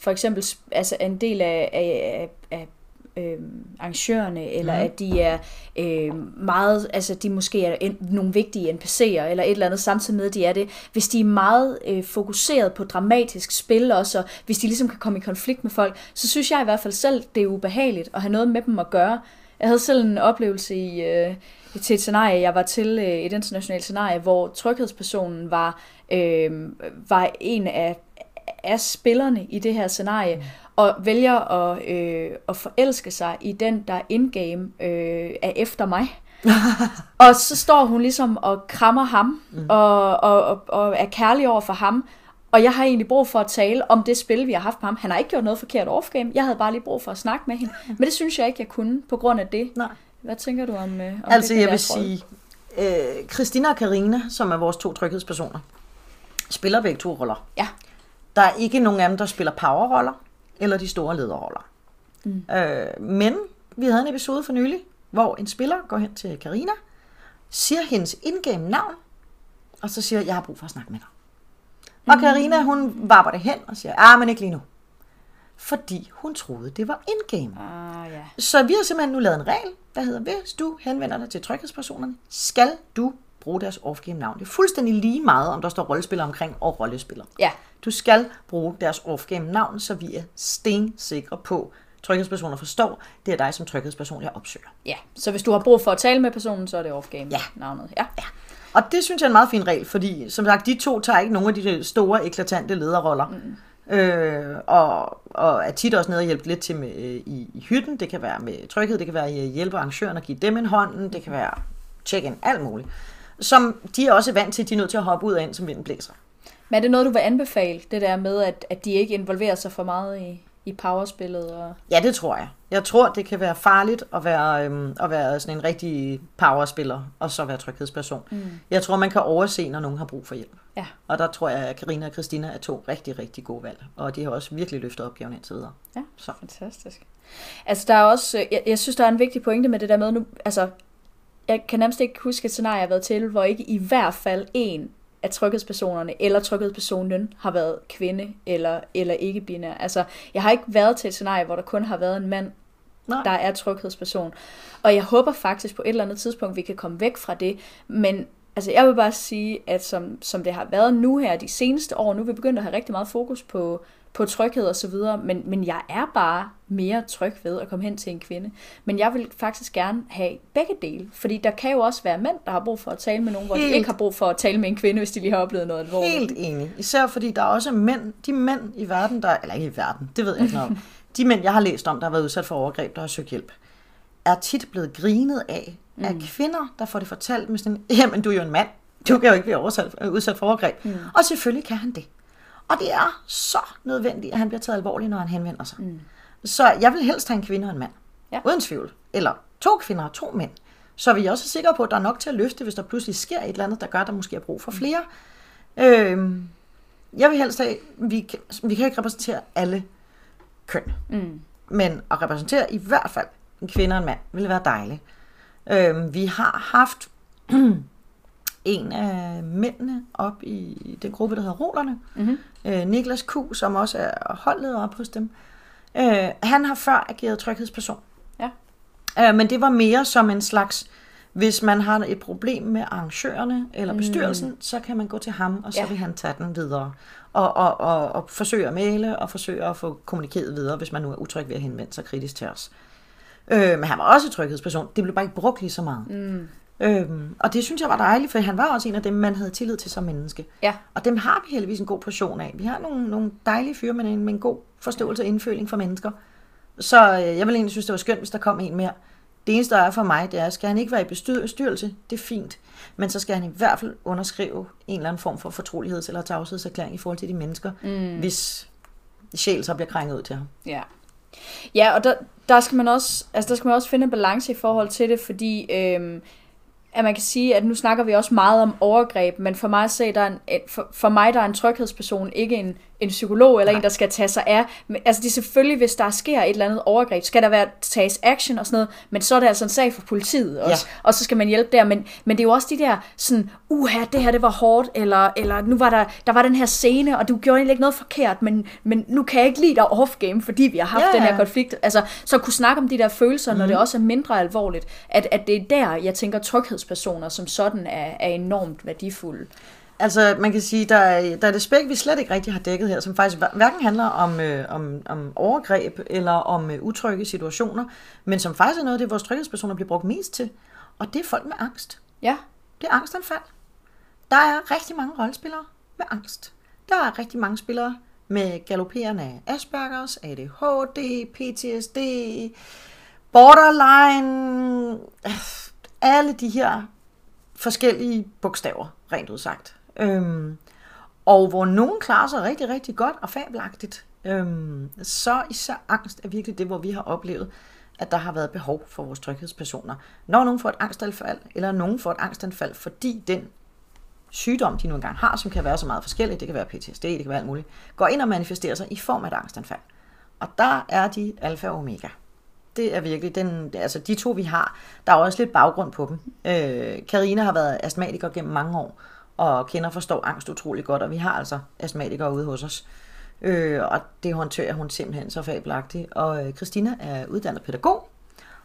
for eksempel altså en del af, af, af øh, arrangørerne, eller mm. at de er øh, meget, altså de måske er en, nogle vigtige NPC'er, eller et eller andet, samtidig med, at de er det. Hvis de er meget øh, fokuseret på dramatisk spil også, og hvis de ligesom kan komme i konflikt med folk, så synes jeg i hvert fald selv, det er ubehageligt at have noget med dem at gøre. Jeg havde selv en oplevelse i, øh, til et scenarie, jeg var til øh, et internationalt scenarie, hvor tryghedspersonen var, øh, var en af, af spillerne i det her scenarie, mm. og vælger at, øh, at forelske sig i den, der in-game øh, er efter mig. [laughs] og så står hun ligesom og krammer ham, mm. og, og, og, og er kærlig over for ham, og jeg har egentlig brug for at tale om det spil, vi har haft med ham. Han har ikke gjort noget forkert off-game. Jeg havde bare lige brug for at snakke med hende. Men det synes jeg ikke, jeg kunne på grund af det. Nej. Hvad tænker du om, øh, om altså, det? jeg vil sige, øh, Christina og Karina, som er vores to tryghedspersoner, spiller begge to roller. Ja. Der er ikke nogen af dem, der spiller powerroller, eller de store lederroller. Mm. Øh, men vi havde en episode for nylig, hvor en spiller går hen til Karina, siger hendes indgame navn, og så siger, jeg har brug for at snakke med dig. Og Karina hun varper det hen og siger, ah, men ikke lige nu. Fordi hun troede, det var indgame. Ah, ja. Så vi har simpelthen nu lavet en regel, der hedder, hvis du henvender dig til tryghedspersonerne, skal du bruge deres off-game navn. Det er fuldstændig lige meget, om der står rollespiller omkring og rollespiller. Ja. Du skal bruge deres off-game navn, så vi er stensikre på, tryghedspersoner forstår, det er dig som tryghedsperson, jeg opsøger. Ja, så hvis du har brug for at tale med personen, så er det off-game Ja. navnet. Ja. Ja. Og det synes jeg er en meget fin regel, fordi som sagt, de to tager ikke nogen af de store, eklatante lederroller. Mm. Øh, og, og er tit også nede og hjælpe lidt til med, øh, i, i hytten. Det kan være med tryghed, det kan være at hjælpe arrangøren og give dem en hånd, det kan være check-in, alt muligt. Som de er også vant til, de er nødt til at hoppe ud af ind, som vinden blæser. Men er det noget, du vil anbefale, det der med, at, at de ikke involverer sig for meget i, i powerspillet? Og... Ja, det tror jeg. Jeg tror, det kan være farligt at være, øhm, at være sådan en rigtig powerspiller, og så være tryghedsperson. Mm. Jeg tror, man kan overse, når nogen har brug for hjælp. Ja. Og der tror jeg, at Karina og Christina er to rigtig, rigtig gode valg. Og de har også virkelig løftet opgaven indtil videre. Ja, Så. fantastisk. Altså, der er også, jeg, jeg synes, der er en vigtig pointe med det der med, nu, altså, jeg kan nærmest ikke huske et scenarie, jeg har været til, hvor ikke i hvert fald en af tryghedspersonerne eller tryghedspersonen har været kvinde eller, eller ikke binær. Altså, jeg har ikke været til et scenarie, hvor der kun har været en mand, Nej. der er tryghedsperson. Og jeg håber faktisk på et eller andet tidspunkt, vi kan komme væk fra det. Men altså, jeg vil bare sige, at som, som det har været nu her de seneste år, nu er vi begyndt at have rigtig meget fokus på, på tryghed og så videre, men, men jeg er bare mere tryg ved at komme hen til en kvinde. Men jeg vil faktisk gerne have begge dele, fordi der kan jo også være mænd, der har brug for at tale med nogen, hvor de ikke har brug for at tale med en kvinde, hvis de lige har oplevet noget alvorligt. Helt enig. Især fordi der er også mænd, de mænd i verden, der, eller ikke i verden, det ved jeg ikke noget om. [laughs] De mænd, jeg har læst om, der har været udsat for overgreb, der har søgt hjælp, er tit blevet grinet af, mm. af kvinder, der får det fortalt med sådan, jamen du er jo en mand. Du kan jo ikke blive oversat, udsat for overgreb. Mm. Og selvfølgelig kan han det. Og det er så nødvendigt, at han bliver taget alvorligt, når han henvender sig. Mm. Så jeg vil helst have en kvinde og en mand. Ja. Uden tvivl. Eller to kvinder og to mænd. Så vi er også sikre på, at der er nok til at løfte, hvis der pludselig sker et eller andet, der gør, at der måske er brug for flere. Mm. Øhm, jeg vil helst have, vi kan, vi kan ikke repræsentere alle køn. Mm. Men at repræsentere i hvert fald en kvinde og en mand, ville være dejligt. Øhm, vi har haft [clears throat] en af mændene op i den gruppe, der hedder Rolerne. Mm-hmm. Øh, Niklas Q, som også er holdleder op hos dem. Øh, han har før ageret tryghedsperson. Ja. Øh, men det var mere som en slags, hvis man har et problem med arrangørerne eller bestyrelsen, mm. så kan man gå til ham, og så Ja. vil han tage den videre. Og, og, og, og forsøge at male, og forsøge at få kommunikeret videre, hvis man nu er utryg ved at henvende sig kritisk til os. Øh, men han var også tryghedsperson. Det blev bare ikke brugt lige så meget. Mm. Øhm, og det synes jeg var dejligt, for han var også en af dem, man havde tillid til som menneske. Ja. Og dem har vi heldigvis en god portion af. Vi har nogle, nogle dejlige fyre med en, med en god forståelse og indføling for mennesker. Så øh, jeg vil egentlig synes, det var skønt, hvis der kom en mere. Det eneste, der er for mig, det er, skal han ikke være i bestyrelse, det er fint. Men så skal han i hvert fald underskrive en eller anden form for fortroligheds- eller tavshedserklæring i forhold til de mennesker, mm. hvis sjæl så bliver krænket ud til ham. Ja. Ja, og der, der, skal man også, altså der skal man også finde en balance i forhold til det, fordi øhm, at man kan sige, at nu snakker vi også meget om overgreb, men for mig, at se, der er en, for, for mig der er en tryghedsperson ikke en, en psykolog eller Nej. en, der skal tage sig af. Men, altså det er selvfølgelig, hvis der sker et eller andet overgreb, skal der være tages action og sådan noget, men så er det altså en sag for politiet også, ja. og så skal man hjælpe der. Men, men det er jo også de der sådan, uha, det her det var hårdt, eller, eller nu var der, der var den her scene, og du gjorde egentlig ikke noget forkert, men, men nu kan jeg ikke lide dig off-game, fordi vi har haft Ja, den her konflikt. Altså, så kunne snakke om de der følelser, mm. når det også er mindre alvorligt, at, at det er der, jeg tænker, tryghedspersoner som sådan er, er enormt værdifulde. Altså, man kan sige, der er, der er et aspekt, vi slet ikke rigtig har dækket her, som faktisk hver- hverken handler om, øh, om, om overgreb eller om øh, utrygge situationer, men som faktisk er noget af det, vores tryghedspersoner bliver brugt mest til, og det er folk med angst. Ja, Det er angstanfald. Der er rigtig mange rollespillere med angst. Der er rigtig mange spillere med galopperende Aspergers, ADHD, PTSD, borderline, øh, alle de her forskellige bogstaver, rent udsagt. Øhm, og hvor nogen klarer sig rigtig, rigtig godt og fabelagtigt, øhm, så især angst er virkelig det, hvor vi har oplevet, at der har været behov for vores tryghedspersoner. Når nogen får et angstanfald, eller nogen får et angstanfald, fordi den sygdom, de nu engang har, som kan være så meget forskellig, det kan være PTSD, det kan være alt muligt, går ind og manifesterer sig i form af et angstanfald. Og der er de alfa og omega. Det er virkelig den, altså de to vi har, der er også lidt baggrund på dem. Øh, Karina har været astmatiker gennem mange år, og kender og forstår angst utrolig godt, og vi har altså astmatikere ude hos os. Øh, og det håndterer hun simpelthen så fabelagtigt. Og øh, Christina er uddannet pædagog,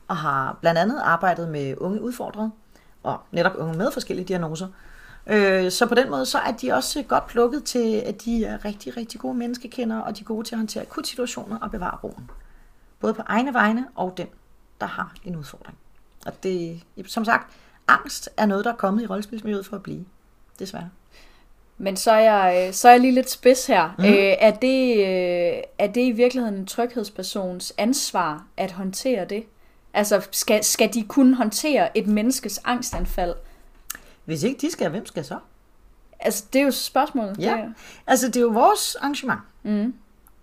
og har blandt andet arbejdet med unge udfordrede, og netop unge med forskellige diagnoser. Øh, så på den måde, så er de også godt plukket til, at de er rigtig, rigtig gode menneskekendere, og de er gode til at håndtere akutsituationer og bevare roen. Både på egne vegne og den, der har en udfordring. Og det, som sagt, angst er noget, der er kommet i rollespilsmiljøet for at blive. Desværre. Men så er jeg, så er jeg lige lidt spids her. Mm. Øh, er, det, øh, er det i virkeligheden en tryghedspersons ansvar at håndtere det? Altså, skal, skal de kunne håndtere et menneskes angstanfald? Hvis ikke de skal, hvem skal så? Altså, det er jo spørgsmålet. Ja, Det er- altså det er jo vores arrangement. Mm.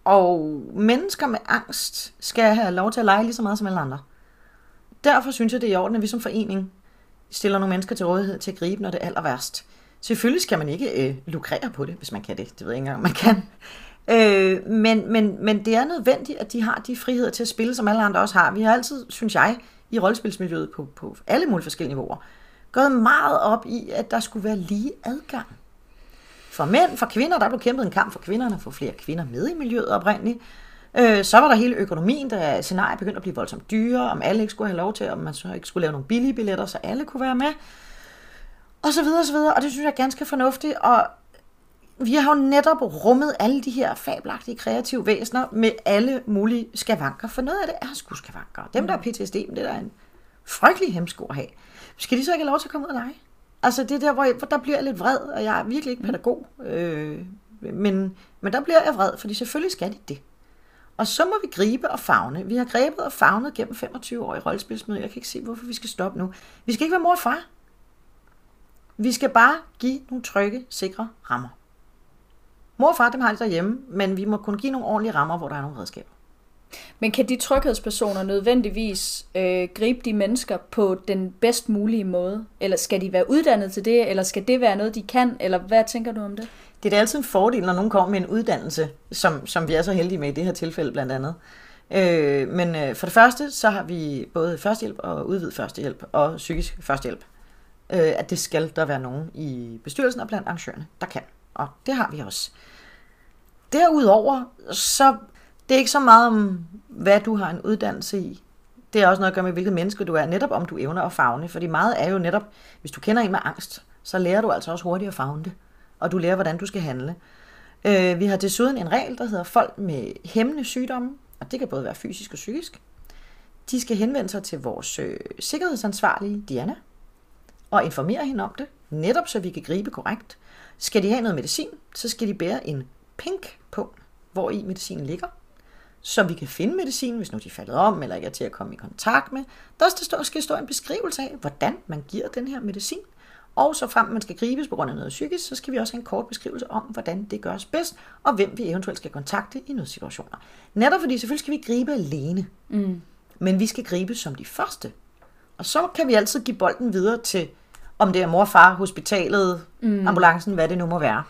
Og mennesker med angst skal have lov til at lege lige så meget som alle andre. Derfor synes jeg, det er i orden, at vi som forening stiller nogle mennesker til rådighed til at gribe, når det er aller værst. Selvfølgelig skal man ikke øh, lukrere på det, hvis man kan det. Det ved jeg ikke engang, man kan. Øh, men, men, men det er nødvendigt, at de har de friheder til at spille, som alle andre også har. Vi har altid, synes jeg, i rollespilsmiljøet på, på alle mulige forskellige niveauer, gået meget op i, at der skulle være lige adgang. For mænd, for kvinder, der blev kæmpet en kamp for kvinderne, for flere kvinder med i miljøet oprindeligt. Øh, så var der hele økonomien, da scenariet begyndte at blive voldsomt dyre, om alle ikke skulle have lov til, om man så ikke skulle lave nogle billige billetter, så alle kunne være med. Og så videre, og så videre. Og det synes jeg er ganske fornuftigt. Og vi har jo netop rummet alle de her fabelagtige kreative væsener med alle mulige skavanker. For noget af det er sgu skavanker. Dem, der er PTSD, men det er en frygtelig hemsko at have. Skal de så ikke have lov til at komme ud og lege? Altså det er der, hvor, jeg, hvor der bliver jeg lidt vred, og jeg er virkelig ikke pædagog. Øh, men, men der bliver jeg vred, fordi selvfølgelig skal de det. Og så må vi gribe og fagne. Vi har grebet og fagnet gennem 25 år i rollespilsmøde. Jeg kan ikke se, hvorfor vi skal stoppe nu. Vi skal ikke være mor og far. Vi skal bare give nogle trygge, sikre rammer. Mor og far, dem har de derhjemme, men vi må kun give nogle ordentlige rammer, hvor der er nogle redskaber. Men kan de tryghedspersoner nødvendigvis øh, gribe de mennesker på den bedst mulige måde? Eller skal de være uddannet til det, eller skal det være noget, de kan? Eller hvad tænker du om det? Det er da altid en fordel, når nogen kommer med en uddannelse, som, som vi er så heldige med i det her tilfælde blandt andet. Øh, men øh, for det første, så har vi både førstehjælp og udvidet førstehjælp og psykisk førstehjælp. Øh, at det skal der være nogen i bestyrelsen og blandt arrangørerne, der kan. Og det har vi også. Derudover, så det er ikke så meget om, hvad du har en uddannelse i. Det er også noget at gøre med, hvilket menneske du er, netop om du evner at fagne. Fordi meget er jo netop, hvis du kender en med angst, så lærer du altså også hurtigt at fagne det. Og du lærer, hvordan du skal handle. Øh, vi har desuden en regel, der hedder folk med hæmmende sygdomme, og det kan både være fysisk og psykisk. De skal henvende sig til vores øh, sikkerhedsansvarlige, Diana, og informere hende om det, netop så vi kan gribe korrekt. Skal de have noget medicin, så skal de bære en pink på, hvor i medicinen ligger, så vi kan finde medicin, hvis nu de er faldet om, eller ikke er til at komme i kontakt med. Der skal stå en beskrivelse af, hvordan man giver den her medicin. Og så frem man skal gribes på grund af noget psykisk, så skal vi også have en kort beskrivelse om, hvordan det gøres bedst, og hvem vi eventuelt skal kontakte i nogle situationer. Netop fordi selvfølgelig skal vi gribe alene, mm. men vi skal gribe som de første. Og så kan vi altid give bolden videre til, om det er mor, far, hospitalet, mm. ambulancen, hvad det nu må være.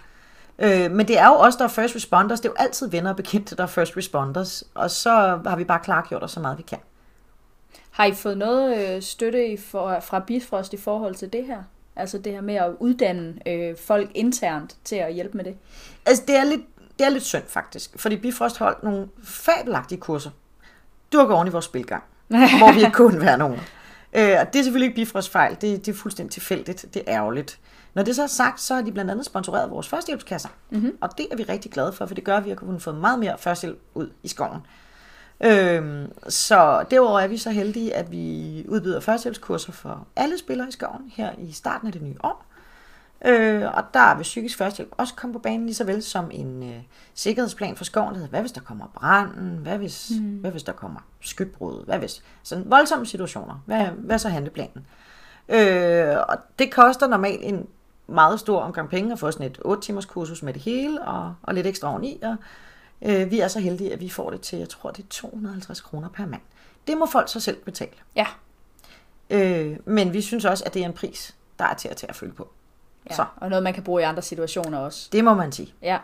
Øh, men det er jo også der er first responders. Det er jo altid venner og bekendte, der er first responders. Og så har vi bare klargjort os så meget, vi kan. Har I fået noget øh, støtte i for, fra Bifrost i forhold til det her? Altså det her med at uddanne øh, folk internt til at hjælpe med det? Altså det er lidt, det er lidt synd faktisk, fordi Bifrost holdt nogle fabelagtige kurser. Du har gået oven i vores spilgang, hvor vi ikke kunne være nogen. Øh, og det er selvfølgelig ikke Bifrost fejl, det, det er fuldstændig tilfældigt, det er ærgerligt. Når det så er sagt, så har de blandt andet sponsoreret vores førstehjælpskasser. Mm-hmm. Og det er vi rigtig glade for, for det gør, at vi har kunnet få meget mere førstehjælp ud i skoven. Øhm, så derudover er vi så heldige, at vi udbyder førstehjælpskurser for alle spillere i skoven her i starten af det nye år. Øh, og der vil psykisk førstehjælp også komme på banen lige så vel som en øh, sikkerhedsplan for skoven, der hedder, hvad hvis der kommer branden, hvad hvis, mm. hvad hvis der kommer skybbrud, hvad hvis, sådan voldsomme situationer, hvad, hvad så handleplanen? Øh, og det koster normalt en meget stor omgang penge at få sådan et 8 timers kursus med det hele, og, og lidt ekstra oveni, og øh, vi er så heldige, at vi får det til, jeg tror det er 250 kroner per mand. Det må folk så selv betale. Ja. Øh, men vi synes også, at det er en pris, der er til at tage at følge på. Ja, så. og noget, man kan bruge i andre situationer også. Det må man sige. Ja,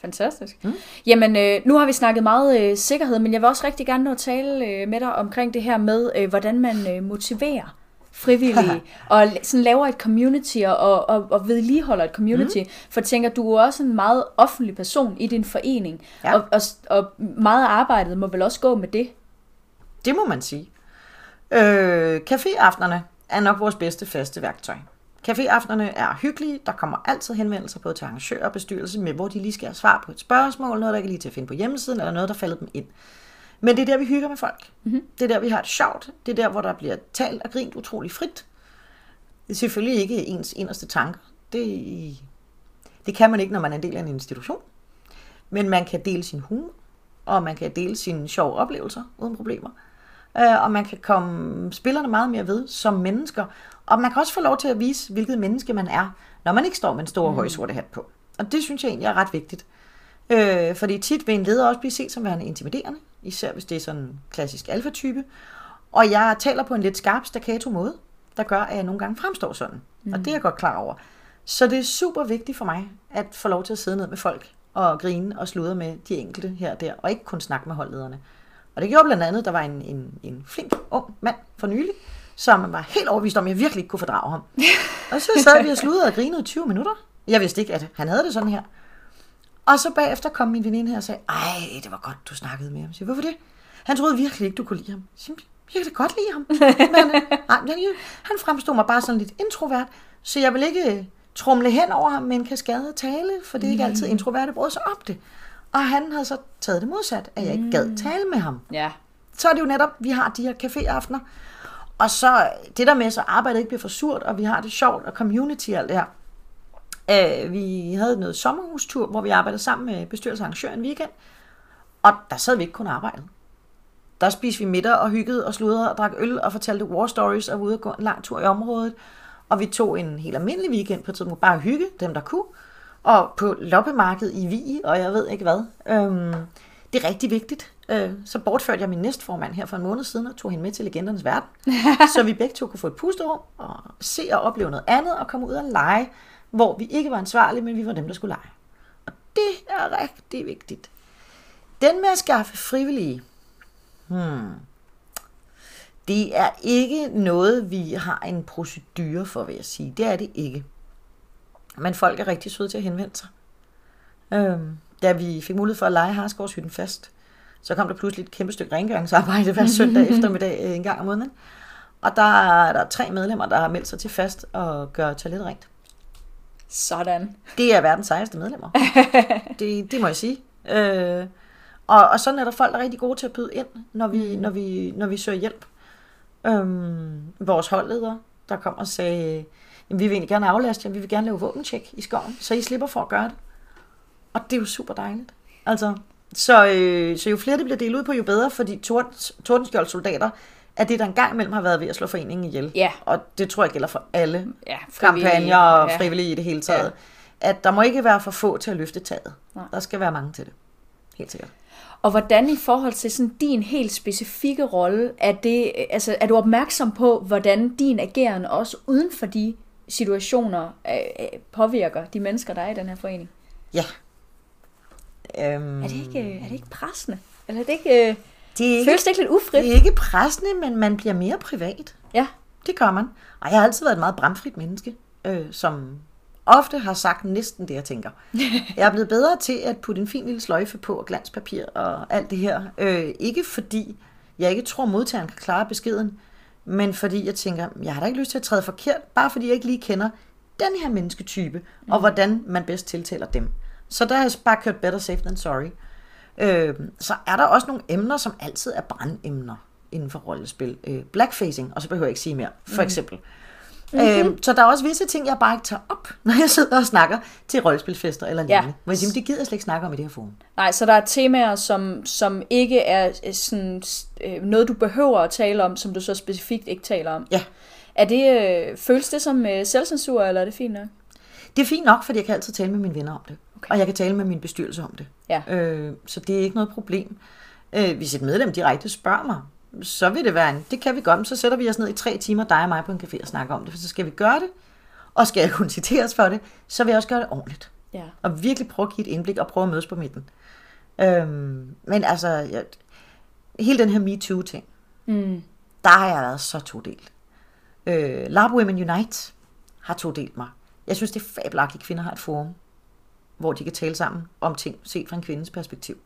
fantastisk. Mm. Jamen, øh, nu har vi snakket meget øh, sikkerhed, men jeg vil også rigtig gerne nå at tale øh, med dig omkring det her med, øh, hvordan man øh, motiverer frivillige, [laughs] og sådan laver et community, og, og, og vedligeholder et community. Mm. For tænker, du er også en meget offentlig person i din forening, ja. og, og, og meget af arbejdet må vel også gå med det? Det må man sige. Øh, caféaftenerne er nok vores bedste faste værktøj. Caféaftenerne er hyggelige. Der kommer altid henvendelser både til arrangører og bestyrelse med, hvor de lige skal have svar på et spørgsmål, noget der ikke lige til at finde på hjemmesiden, eller noget, der faldet dem ind. Men det er der, vi hygger med folk. Mm-hmm. Det er der, vi har det sjovt. Det er der, hvor der bliver talt og grint utrolig frit. Det er selvfølgelig ikke ens inderste tanker. Det, det kan man ikke, når man er en del af en institution. Men man kan dele sin humor, og man kan dele sine sjove oplevelser uden problemer. Øh, og man kan komme spillerne meget mere ved som mennesker. Og man kan også få lov til at vise, hvilket menneske man er, når man ikke står med en stor mm. højsorte hat på. Og det synes jeg egentlig er ret vigtigt. Øh, fordi tit vil en leder også blive set som værende intimiderende, især hvis det er sådan en klassisk alfa-type. Og jeg taler på en lidt skarp staccato måde, der gør, at jeg nogle gange fremstår sådan. Mm. Og det er jeg godt klar over. Så det er super vigtigt for mig, at få lov til at sidde ned med folk og grine og sludre med de enkelte her og der, og ikke kun snakke med holdlederne. Og det gjorde blandt andet, der var en, en, en flink ung mand for nylig, som var helt overvist om, at jeg virkelig ikke kunne fordrage ham. og så sad vi og sludrede og grinede i 20 minutter. Jeg vidste ikke, at han havde det sådan her. Og så bagefter kom min veninde her og sagde, ej, det var godt, du snakkede med ham. Jeg siger, hvorfor det? Han troede virkelig ikke, du kunne lide ham. Jeg siger, jeg kan da godt lide ham. Men øh, nej, han fremstod mig bare sådan lidt introvert, så jeg vil ikke øh, trumle hen over ham med en kaskade og tale, for det er ikke altid introverte brød sig op det. Og han havde så taget det modsat, at jeg ikke gad mm. tale med ham. Ja. Så er det jo netop, vi har de her caféaftener, og så det der med, så arbejdet ikke bliver for surt, og vi har det sjovt, og community og alt det her. Øh, vi havde noget sommerhustur, hvor vi arbejdede sammen med bestyrelsesarrangøren en weekend, og der sad vi ikke kun arbejdet. Der spiste vi middag og hyggede og sludrede og drak øl og fortalte war stories og var ude og gå en lang tur i området. Og vi tog en helt almindelig weekend på tidspunkt, bare hygge dem, der kunne. Og på loppemarkedet i Vi, og jeg ved ikke hvad. Øhm, det er rigtig vigtigt. Øh, så bortførte jeg min næstformand her for en måned siden og tog hende med til Legendernes Verden. [laughs] så vi begge to kunne få et pusterum og se og opleve noget andet og komme ud og lege, hvor vi ikke var ansvarlige, men vi var dem, der skulle lege. Og det er rigtig vigtigt. Den med at skaffe frivillige, hmm, det er ikke noget, vi har en procedure for, vil jeg sige. Det er det ikke. Men folk er rigtig søde til at henvende sig. Øhm, da vi fik mulighed for at lege Harsgårdshytten fast, så kom der pludselig et kæmpe stykke rengøringsarbejde hver søndag [laughs] eftermiddag øh, en gang om måneden. Og der er der tre medlemmer, der har meldt sig til fast og gør toilettet rent. Sådan. Det er verdens sejeste medlemmer. [laughs] det, det må jeg sige. Øh, og, og sådan er der folk, der er rigtig gode til at byde ind, når vi, mm. når vi, når vi søger hjælp. Øhm, vores holdleder, der kom og sagde, jamen, vi vil egentlig gerne aflaste jer, vi vil gerne lave våbentjek i skoven, så I slipper for at gøre det. Og det er jo super dejligt. Altså, så, øh, så jo flere det bliver delt ud på, jo bedre, fordi tordens, soldater er det, der engang imellem har været ved at slå foreningen ihjel. Ja. Og det tror jeg gælder for alle Ja, kampagner og ja. frivillige i det hele taget. Ja. At der må ikke være for få til at løfte taget. Nej. Der skal være mange til det. Helt sikkert. Og hvordan i forhold til sådan din helt specifikke rolle, er, det, altså, er du opmærksom på, hvordan din ageren også uden for de situationer øh, øh, påvirker de mennesker, der er i den her forening? Ja. Øhm, Er det ikke, øh, er det ikke pressende? Eller er det ikke, øh, det er ikke, føles det ikke lidt ufrit? det er ikke pressende, men man bliver mere privat. Ja. Det gør man. Og jeg har altid været et meget bramfrit menneske, øh, som ofte har sagt næsten det, jeg tænker. [laughs] Jeg er blevet bedre til at putte en fin lille sløjfe på og glanspapir og alt det her. Øh, ikke fordi jeg ikke tror, modtageren kan klare beskeden, men fordi jeg tænker, jeg har da ikke lyst til at træde forkert, bare fordi jeg ikke lige kender den her mennesketype, mm. og hvordan man bedst tiltaler dem. Så der har jeg bare kørt better safe than sorry. Øh, så er der også nogle emner, som altid er brandemner inden for rollespil. Øh, blackfacing, og så behøver jeg ikke sige mere, for eksempel. Mm-hmm. Øh, så der er også visse ting, jeg bare ikke tager op, [laughs] når jeg sidder og snakker til rollespilfester eller lignende. Ja. Siger, det gider jeg slet ikke snakke om i det her forum. Nej, så der er temaer, som, som ikke er øh, sådan, øh, noget, du behøver at tale om, som du så specifikt ikke taler om. Ja, Er det, øh, føles det som øh, selvcensur, eller er det fint nok? det er fint nok, fordi jeg kan altid tale med mine venner om det. Okay. Og jeg kan tale med min bestyrelse om det. Ja. Øh, så det er ikke noget problem. Øh, hvis et medlem direkte spørger mig, så vil det være en, det kan vi godt, så sætter vi os ned i tre timer, dig og mig på en café og snakker om det, for så skal vi gøre det, og skal jeg [laughs] kunne citeres for det, så vil jeg også gøre det ordentligt. Ja. Og virkelig prøve at give et indblik og prøve at mødes på midten. Øhm, men altså, jeg, hele den her MeToo-ting, Mm. der har jeg været så todelt. Øh, Lab Women Unite har todelt mig. Jeg synes, det er fabelagtigt, at kvinder har et forum, hvor de kan tale sammen om ting set fra en kvindes perspektiv.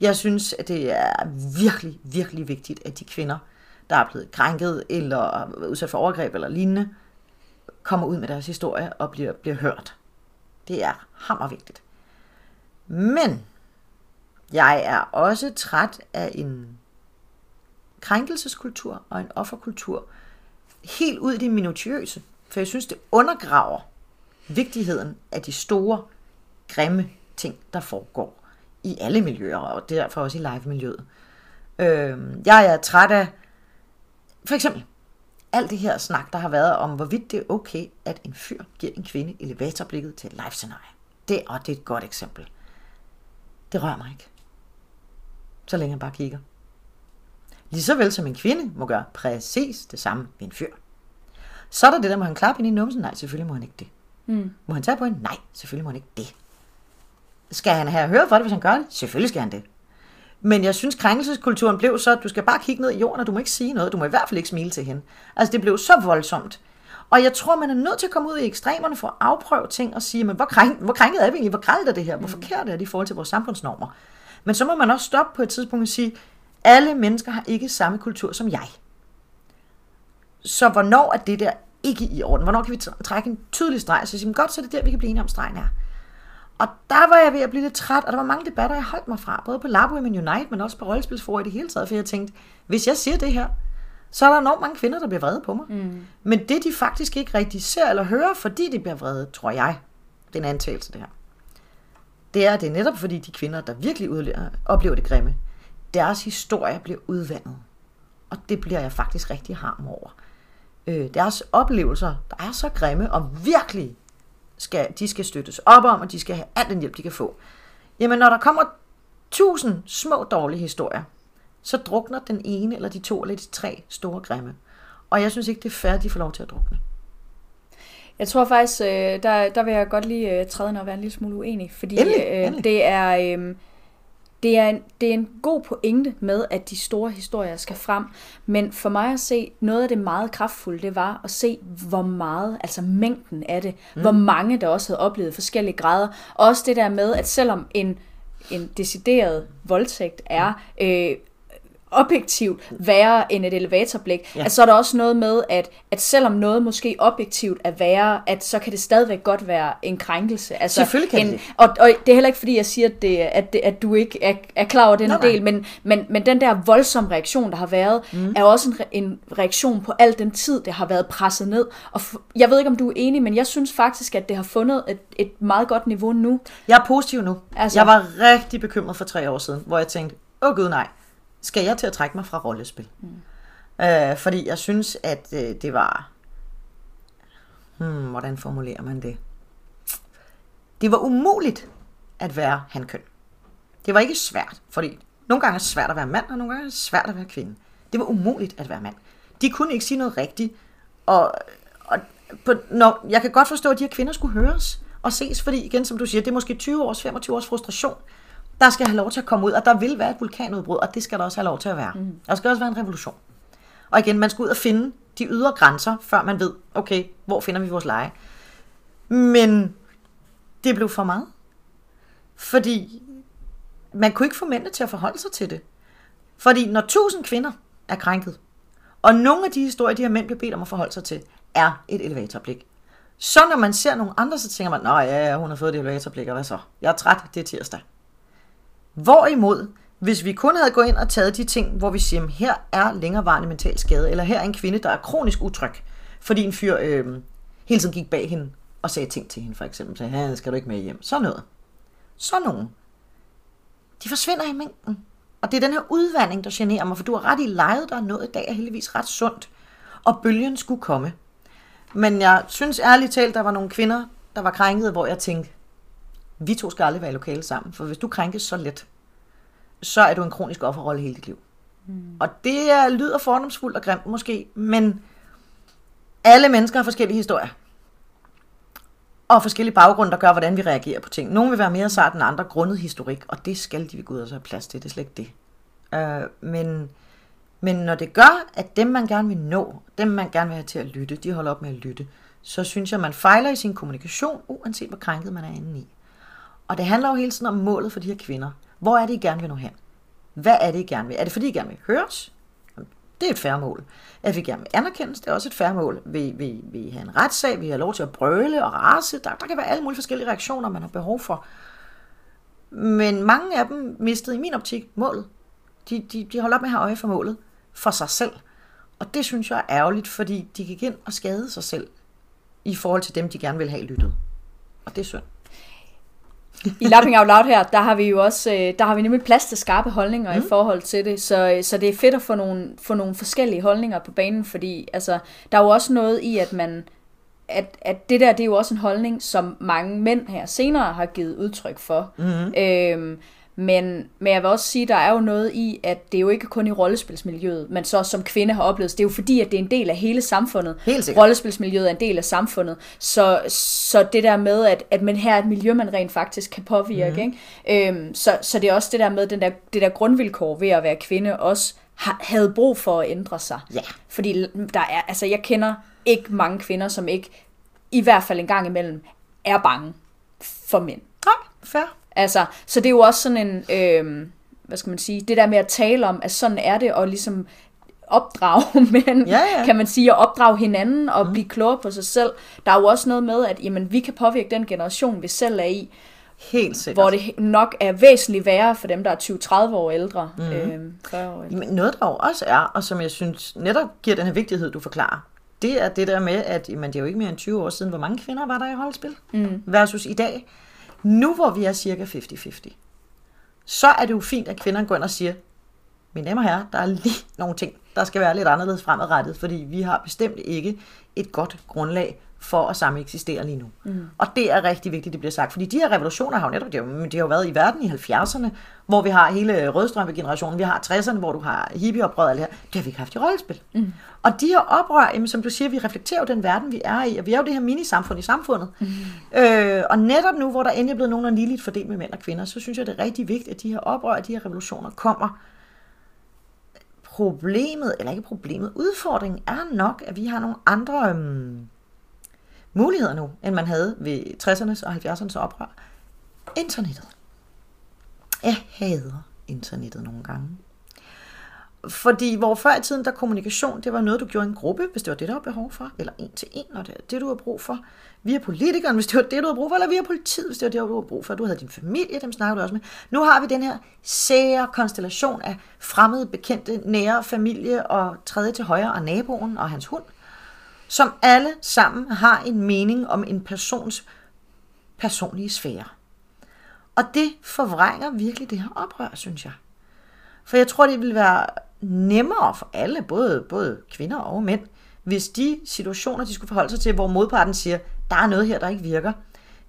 Jeg synes, at det er virkelig, virkelig vigtigt, at de kvinder, der er blevet krænket eller udsat for overgreb eller lignende, kommer ud med deres historie og bliver, bliver hørt. Det er hammervigtigt. Men jeg er også træt af en krænkelseskultur og en offerkultur helt ud i det minutiøse. For jeg synes, det undergraver vigtigheden af de store, grimme ting, der foregår i alle miljøer, og derfor også i live-miljøet. Øh, jeg er træt af, for eksempel, alt det her snak, der har været om, hvorvidt det er okay, at en fyr giver en kvinde elevatorblikket til et live-scenarie. Det, og det er et godt eksempel. Det rører mig ikke. Så længe jeg bare kigger. Lige så vel som en kvinde må gøre præcis det samme med en fyr. Så er der det der, må han klappe ind i numsen? Nej, selvfølgelig må han ikke det. Mm. Må han tage på hende? Nej, selvfølgelig må han ikke det. Skal han have høre for det, hvis han gør det? Selvfølgelig skal han det. Men jeg synes, krænkelseskulturen blev så, at du skal bare kigge ned i jorden, og du må ikke sige noget. Du må i hvert fald ikke smile til hende. Altså, det blev så voldsomt. Og jeg tror, man er nødt til at komme ud i ekstremerne for at afprøve ting og sige, men hvor, krænk, hvor krænket er vi egentlig? Hvor grældt er det her? Hvor forkert er det i forhold til vores samfundsnormer? Men så må man også stoppe på et tidspunkt og sige, alle mennesker har ikke samme kultur som jeg. Så hvornår er det der ikke i orden? Hvornår kan vi trække en tydelig streg? Så sige, godt, så er det der, vi kan blive enige om stregen er. Og der var jeg ved at blive lidt træt, og der var mange debatter, jeg holdt mig fra, både på Lab Women Unite, men også på Rollespilsforum i det hele taget, for jeg tænkte, hvis jeg siger det her, så er der enormt mange kvinder, der bliver vrede på mig. Mm. Men det, de faktisk ikke rigtig ser eller hører, fordi de bliver vrede, tror jeg, det er en antagelse det her, det er, at det er netop fordi de kvinder, der virkelig udlever, oplever det grimme, deres historie bliver udvandet. Og det bliver jeg faktisk rigtig harm over. øh, deres oplevelser, der er så grimme, og virkelig skal, de skal støttes op om, og de skal have al den hjælp, de kan få. Jamen, når der kommer tusind små dårlige historier, så drukner den ene, eller de to, eller de tre store grimme. Og jeg synes ikke, det er fair, at de får lov til at drukne. Jeg tror faktisk, øh, der, der vil jeg godt lige øh, træde ind og være en lille smule uenig, fordi Endelig, øh, endelig. det er... Øh, det er, en, det er en god pointe med, at de store historier skal frem, men for mig at se, noget af det meget kraftfulde, det var at se, hvor meget, altså mængden af det, mm. hvor mange der også havde oplevet forskellige grader. Også det der med, at selvom en, en decideret voldtægt er øh, objektivt værre end et elevatorblik, Ja. at så er der også noget med, at, at selvom noget måske objektivt er værre, at så kan det stadigvæk godt være en krænkelse. Altså, Selvfølgelig kan en, det. Og, og det er heller ikke fordi, jeg siger, at, det, at, det, at du ikke er, er klar over den nej. del, men, men, men den der voldsomme reaktion, der har været, mm. er også en, re- en reaktion på al den tid, det har været presset ned. Og jeg ved ikke, om du er enig, men jeg synes faktisk, at det har fundet et, et meget godt niveau nu. Jeg er positiv nu. Altså, Altså- jeg var rigtig bekymret for tre år siden, hvor jeg tænkte, åh gud nej, skal jeg til at trække mig fra rollespil? Mm. Øh, fordi jeg synes, at øh, det var... Hmm, hvordan formulerer man det? Det var umuligt at være hankøn. Det var ikke svært, fordi nogle gange er det svært at være mand, og nogle gange er det svært at være kvinde. Det var umuligt at være mand. De kunne ikke sige noget rigtigt, og, og på, når, jeg kan godt forstå, at de her kvinder skulle høres og ses, fordi igen, som du siger, det er måske 20 års, 25 års frustration, der skal have lov til at komme ud, og der vil være et vulkanudbrud, og det skal der også have lov til at være. Mm. Der skal også være en revolution. Og igen, man skal ud og finde de ydre grænser, før man ved, okay, hvor finder vi vores leje. Men det blev for meget. Fordi man kunne ikke få mændene til at forholde sig til det. Fordi når tusind kvinder er krænket, og nogle af de historier, de her mænd bliver bedt om at forholde sig til, er et elevatorblik. Så når man ser nogle andre, så tænker man, nej, ja, ja, hun har fået et elevatorblik, og hvad så? Jeg er træt, det er tirsdag. Hvorimod, hvis vi kun havde gået ind og taget de ting, hvor vi siger, her er længerevarende mental skade, eller her er en kvinde, der er kronisk utryg, fordi en fyr øh, hele tiden gik bag hende og sagde ting til hende, for eksempel, sagde, han skal du ikke med hjem? sådan noget. Sådan nogen. De forsvinder i mængden. Og det er den her udvandring, der generer mig, for du har ret i lejet, der er noget i dag, er heldigvis ret sundt. Og bølgen skulle komme. Men jeg synes ærligt talt, der var nogle kvinder, der var krænket, hvor jeg tænkte, vi to skal aldrig være i lokale sammen, for hvis du krænkes så let, så er du en kronisk offerrolle hele dit liv. Mm. Og det er, lyder fordomsfuldt og grimt måske, men alle mennesker har forskellige historier. Og forskellige baggrunde, der gør, hvordan vi reagerer på ting. Nogle vil være mere sart end andre, grundet historik, og det skal de ved Gud også have plads til, det er slet ikke det. Øh, men, men når det gør, at dem, man gerne vil nå, dem, man gerne vil have til at lytte, de holder op med at lytte, så synes jeg, man fejler i sin kommunikation, uanset hvor krænket man er inde i. Og det handler jo hele tiden om målet for de her kvinder. Hvor er det, I gerne vil nå hen? Hvad er det, I gerne vil? Er det, fordi I gerne vil høres? Det er et færre mål. At vi gerne vil anerkendes, det er også et færre mål. Vi, vi, vi have en retssag? vi har lov til at brøle og rase? Der, der kan være alle mulige forskellige reaktioner, man har behov for. Men mange af dem mistede i min optik målet. De, de, de holdt op med at have øje for målet for sig selv. Og det synes jeg er ærgerligt, fordi de gik ind og skadede sig selv i forhold til dem, de gerne vil have lyttet. Og det er synd. [laughs] I Lapping Out Loud her, der har vi jo også, øh, der har vi nemlig plads til skarpe holdninger mm. i forhold til det, så, så det er fedt at få nogle, få nogle forskellige holdninger på banen, fordi altså, der er jo også noget i, at man, at, at det der, det er jo også en holdning, som mange mænd her senere har givet udtryk for. Mm-hmm. Øhm, men, men jeg vil også sige, der er jo noget i, at det er jo ikke kun i rollespilsmiljøet, men så som kvinde har oplevet. Det er jo fordi, at det er en del af hele samfundet. Helt sikkert. Rollespilsmiljøet er en del af samfundet. Så, så det der med, at, at man her er et miljø, man rent faktisk kan påvirke. Mm. Ikke? Øhm, så, så det er også det der med, den der, det der grundvilkår ved at være kvinde, også har, havde brug for at ændre sig. Ja. Fordi der er, altså jeg kender ikke mange kvinder, som ikke, i hvert fald en gang imellem, er bange for mænd. Nej, fair. Altså, så det er jo også sådan en, øh, hvad skal man sige, det der med at tale om, at sådan er det, og ligesom opdrage [laughs] mænd, Ja, ja. kan man sige, og opdrage hinanden og mm. blive klogere på sig selv. Der er jo også noget med, at jamen, vi kan påvirke den generation, vi selv er i, Helt sikkert. hvor det nok er væsentligt værre for dem, der er 20-30 år ældre, mm. øh, 40 år ældre. Men noget der jo også er, og som jeg synes netop giver den her vigtighed, du forklarer, det er det der med, at jamen, det er jo ikke mere end 20 år siden, hvor mange kvinder var der i holdspil, mm. versus i dag. Nu hvor vi er cirka 50-50, så er det jo fint, at kvinderne går ind og siger, mine damer og herrer, der er lige nogle ting, der skal være lidt anderledes fremadrettet, fordi vi har bestemt ikke et godt grundlag for at samme eksistere lige nu. Mm. Og det er rigtig vigtigt, det bliver sagt, fordi de her revolutioner har jo netop, det har, de har jo været i verden i 70'erne, hvor vi har hele rødstrømpe-generationen, vi har 60'erne, hvor du har hippieoprøret og alt det her, det har vi ikke haft i rollespil. Mm. Og de her oprør, jamen, som du siger, vi reflekterer jo den verden, vi er i, og vi er jo det her mini-samfund i samfundet. Mm. Øh, og netop nu, hvor der endelig er blevet nogen ligeligt fordelt med mænd og kvinder, så synes jeg, det er rigtig vigtigt, at de her oprør, de her revolutioner kommer. Problemet, eller ikke problemet, udfordringen er nok, at vi har nogle andre... Øhm, muligheder nu, end man havde ved 60'ernes og 70'ernes oprør. Internettet. Jeg hader internettet nogle gange. Fordi hvor før i tiden, der kommunikation, det var noget, du gjorde i en gruppe, hvis det var det, der var behov for, eller en til en, når det er det, du har brug for. Via politikeren, hvis det var det, du har brug for, eller via politiet, hvis det var det, du har brug for. Du havde din familie, dem snakker du også med. Nu har vi den her sære konstellation af fremmede, bekendte, nære familie og tredje til højre og naboen og hans hund som alle sammen har en mening om en persons personlige sfære. Og det forvrænger virkelig det her oprør, synes jeg. For jeg tror, det ville være nemmere for alle, både, både kvinder og mænd, hvis de situationer, de skulle forholde sig til, hvor modparten siger, der er noget her, der ikke virker,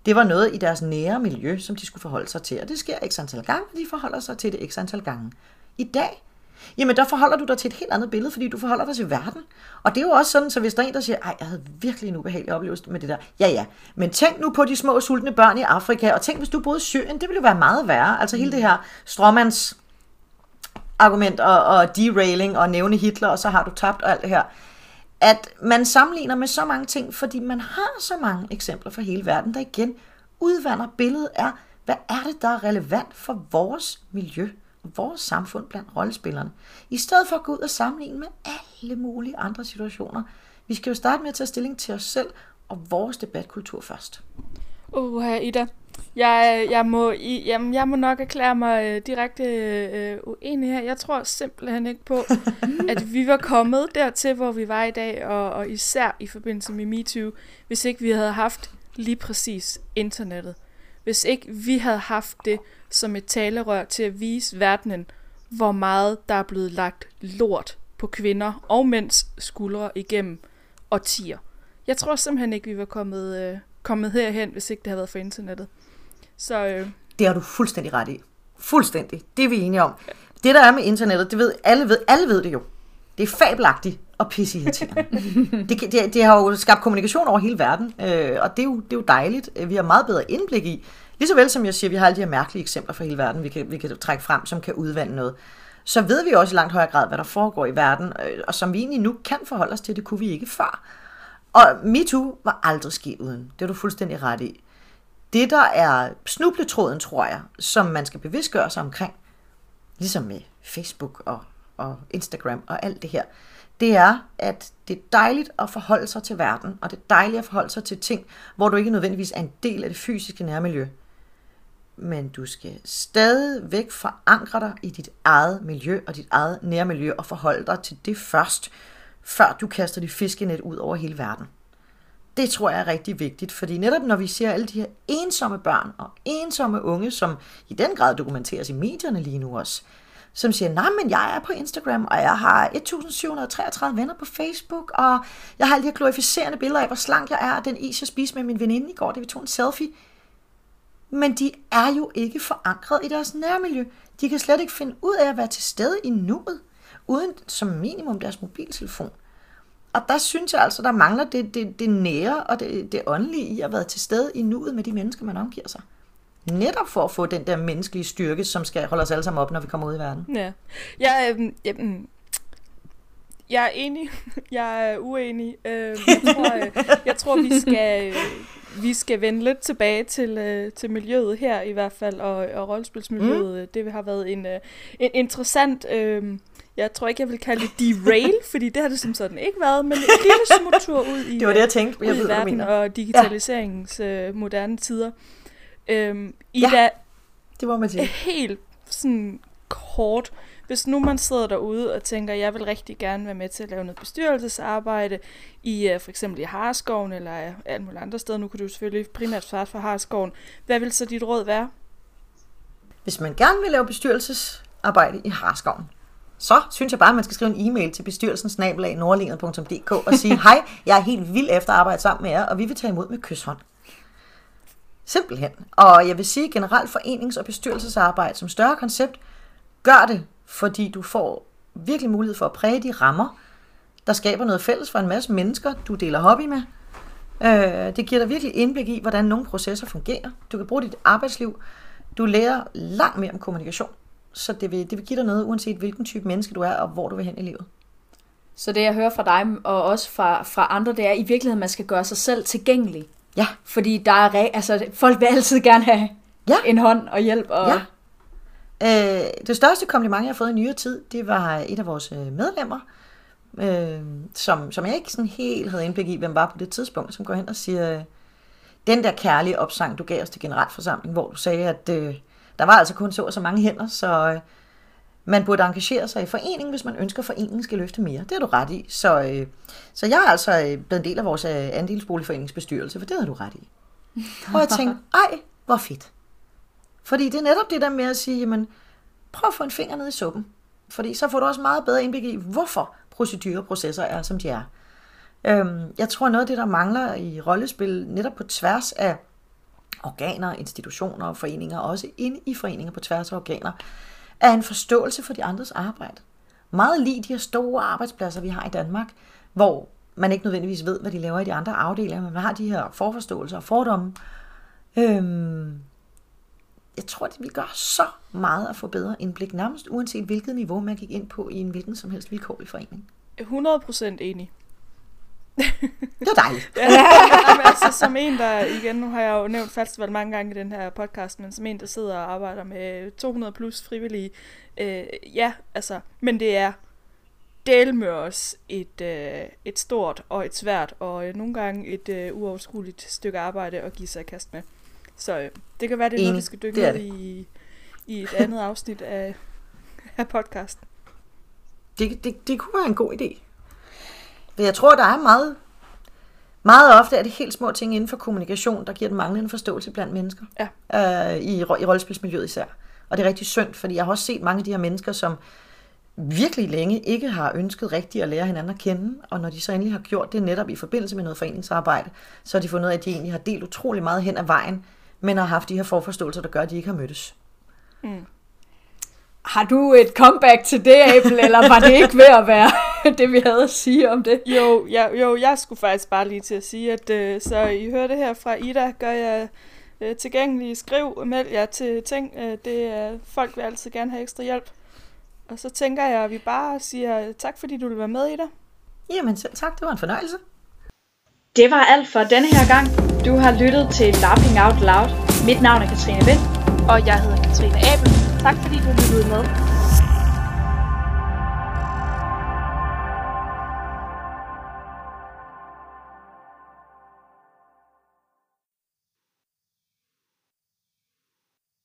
det var noget i deres nære miljø, som de skulle forholde sig til. Og det sker ikke antal gange, og de forholder sig til det x antal gange. I dag jamen der forholder du dig til et helt andet billede, fordi du forholder dig til verden. Og det er jo også sådan, så hvis der er en, der siger, ej, jeg havde virkelig en ubehagelig oplevelse med det der. Ja, ja, men tænk nu på de små sultne børn i Afrika, og tænk, hvis du boede i Syrien, det ville jo være meget værre. Altså hele det her stråmands argument og, og derailing og nævne Hitler, og så har du tabt og alt det her. At man sammenligner med så mange ting, fordi man har så mange eksempler fra hele verden, der igen udvander billedet af, hvad er det, der er relevant for vores miljø vores samfund blandt rollespillerne, i stedet for at gå ud og sammenligne med alle mulige andre situationer. Vi skal jo starte med at tage stilling til os selv og vores debatkultur først. Uh, Ida, jeg, jeg, må, I, jamen, jeg må nok erklære mig øh, direkte øh, uenig her. Jeg tror simpelthen ikke på, [laughs] at vi var kommet dertil, hvor vi var i dag, og, og især i forbindelse med MeToo, hvis ikke vi havde haft lige præcis internettet. Hvis ikke vi havde haft det som et talerør til at vise verdenen, hvor meget der er blevet lagt lort på kvinder og mænds skuldre igennem årtier. Jeg tror simpelthen ikke, vi var kommet, øh, kommet herhen, hvis ikke det havde været for internettet. Så, øh... Det har du fuldstændig ret i. Fuldstændig. Det er vi enige om. Det, der er med internettet, det ved alle ved, alle ved det jo. Det er fabelagtigt og pisseirriterende. [laughs] det, det, det har jo skabt kommunikation over hele verden, øh, og det er, jo, det er jo dejligt. Vi har meget bedre indblik i, Lige så vel som jeg siger, vi har alle de her mærkelige eksempler fra hele verden, vi kan, vi kan trække frem, som kan udvande noget, så ved vi også i langt højere grad, hvad der foregår i verden, øh, og som vi egentlig nu kan forholde os til, det kunne vi ikke før. Og MeToo var aldrig sket uden. Det er du fuldstændig ret i. Det, der er snubletråden, tror jeg, som man skal bevidstgøre sig omkring, ligesom med Facebook og, og Instagram og alt det her, det er, at det er dejligt at forholde sig til verden, og det er dejligt at forholde sig til ting, hvor du ikke nødvendigvis er en del af det fysiske nærmiljø men du skal stadigvæk forankre dig i dit eget miljø og dit eget nærmiljø og forholde dig til det først, før du kaster dit fiskenet ud over hele verden. Det tror jeg er rigtig vigtigt, fordi netop når vi ser alle de her ensomme børn og ensomme unge, som i den grad dokumenteres i medierne lige nu også, som siger, nej, men jeg er på Instagram, og jeg har 1733 venner på Facebook, og jeg har alle de her glorificerende billeder af, hvor slank jeg er, og den is, jeg spiste med min veninde i går, det vi tog en selfie men de er jo ikke forankret i deres nærmiljø. De kan slet ikke finde ud af at være til stede i nuet, uden som minimum deres mobiltelefon. Og der synes jeg altså, der mangler det, det, det nære og det, det åndelige i at være til stede i nuet med de mennesker, man omgiver sig. Netop for at få den der menneskelige styrke, som skal holde os alle sammen op, når vi kommer ud i verden. Ja. Jeg, øh, jeg, jeg er enig. [laughs] Jeg er uenig. Øh, jeg, tror, øh, jeg tror, vi skal... Øh, vi skal vende lidt tilbage til, øh, til miljøet her i hvert fald, og, og rollespilsmiljøet. Mm. Det har været en, øh, en interessant... Øh, jeg tror ikke, jeg vil kalde det derail, fordi det har det som sådan ikke været, men en lille smuttur ud i, det var det, jeg tænkte. Jeg ud ved, verden og digitaliseringens ja. øh, moderne tider. Øhm, Ida, ja, det må man sige. Helt sådan kort, hvis nu man sidder derude og tænker, jeg vil rigtig gerne være med til at lave noget bestyrelsesarbejde i uh, for eksempel i Harskoven eller alle mulige andre steder, nu kan du selvfølgelig primært svare for Harskoven, hvad vil så dit råd være? Hvis man gerne vil lave bestyrelsesarbejde i Harskoven, så synes jeg bare, at man skal skrive en e-mail til bestyrelsen og sige, [laughs] hej, jeg er helt vild efter at arbejde sammen med jer, og vi vil tage imod med kysshånd. Simpelthen. Og jeg vil sige generelt forenings- og bestyrelsesarbejde som større koncept, gør det, fordi du får virkelig mulighed for at præge de rammer, der skaber noget fælles for en masse mennesker, du deler hobby med. Øh, det giver dig virkelig indblik i, hvordan nogle processer fungerer. Du kan bruge dit arbejdsliv. Du lærer langt mere om kommunikation. Så det vil, det vil give dig noget, uanset hvilken type menneske du er, og hvor du vil hen i livet. Så det jeg hører fra dig, og også fra, fra andre, det er i virkeligheden, at man skal gøre sig selv tilgængelig. Ja. Fordi der er, altså, folk vil altid gerne have Ja. en hånd og hjælp. Og, Ja. Øh, det største kompliment, jeg har fået i nyere tid, det var et af vores øh, medlemmer, øh, som, som jeg ikke sådan helt havde indblik i, hvem var på det tidspunkt, som går hen og siger, den der kærlige opsang, du gav os til generalforsamling, hvor du sagde, at øh, der var altså kun så og så mange hænder, så øh, man burde engagere sig i foreningen, hvis man ønsker, at foreningen skal løfte mere. Det har du ret i. Så, øh, så jeg er altså øh, blevet en del af vores øh, andelsboligforeningens bestyrelse, for det har du ret i. Og jeg tænkte, [laughs] ej, hvor fedt. Fordi det er netop det der med at sige, jamen, prøv at få en finger ned i suppen. Fordi så får du også meget bedre indblik i, hvorfor procedurer og processer er, som de er. Øhm, jeg tror, noget af det, der mangler i rollespil, netop på tværs af organer, institutioner og foreninger, og også inde i foreninger på tværs af organer, er en forståelse for de andres arbejde. Meget lige de her store arbejdspladser, vi har i Danmark, hvor man ikke nødvendigvis ved, hvad de laver i de andre afdelinger, men man har de her forforståelser og fordomme. Øhm, jeg tror, det vil gøre så meget at få bedre indblik, nærmest uanset hvilket niveau man gik ind på i en hvilken som helst vilkårlig forening. 100% enig. [laughs] Det er dejligt. Jamen, altså, som en, der igen, nu har jeg jo nævnt festival mange gange i den her podcast, men som en, der sidder og arbejder med 200 plus frivillige, øh, ja, altså, men det er del med os et, øh, et stort og et svært, og øh, nogle gange et øh, uoverskueligt stykke arbejde at give sig i kast med. Så øh, det kan være, det er noget, vi skal dykke ned i, i et andet afsnit af, af podcasten. Det, det, det kunne være en god idé. For jeg tror, der er meget... Meget ofte er det helt små ting inden for kommunikation, der giver den manglende forståelse blandt mennesker. Ja. Øh, i, I rollespilsmiljøet især. Og det er rigtig synd, fordi jeg har også set mange af de her mennesker, som virkelig længe ikke har ønsket rigtigt at lære hinanden at kende, og når de så endelig har gjort det netop i forbindelse med noget foreningsarbejde, så har de fundet ud af, at de egentlig har delt utrolig meget hen ad vejen, men har haft de her forforståelser, der gør, at de ikke har mødtes. Har du et comeback til det, Abel, eller var det ikke ved at være [laughs] det, vi havde at sige om det? Jo, jeg, jo, jeg skulle faktisk bare lige til at sige, at øh, så I hører det her fra Ida, gør jeg øh, tilgængelig, skriv, meld jer til ting. Øh, det er, folk vil altid gerne have ekstra hjælp. Og så tænker jeg, at vi bare siger tak, fordi du vil være med, Ida. Jamen selv tak, det var en fornøjelse. Det var alt for denne her gang. Du har lyttet til Lapping Out Loud. Mit navn er Katrine Vind. Og jeg hedder Katrine Abel. Tak fordi du lyttede med.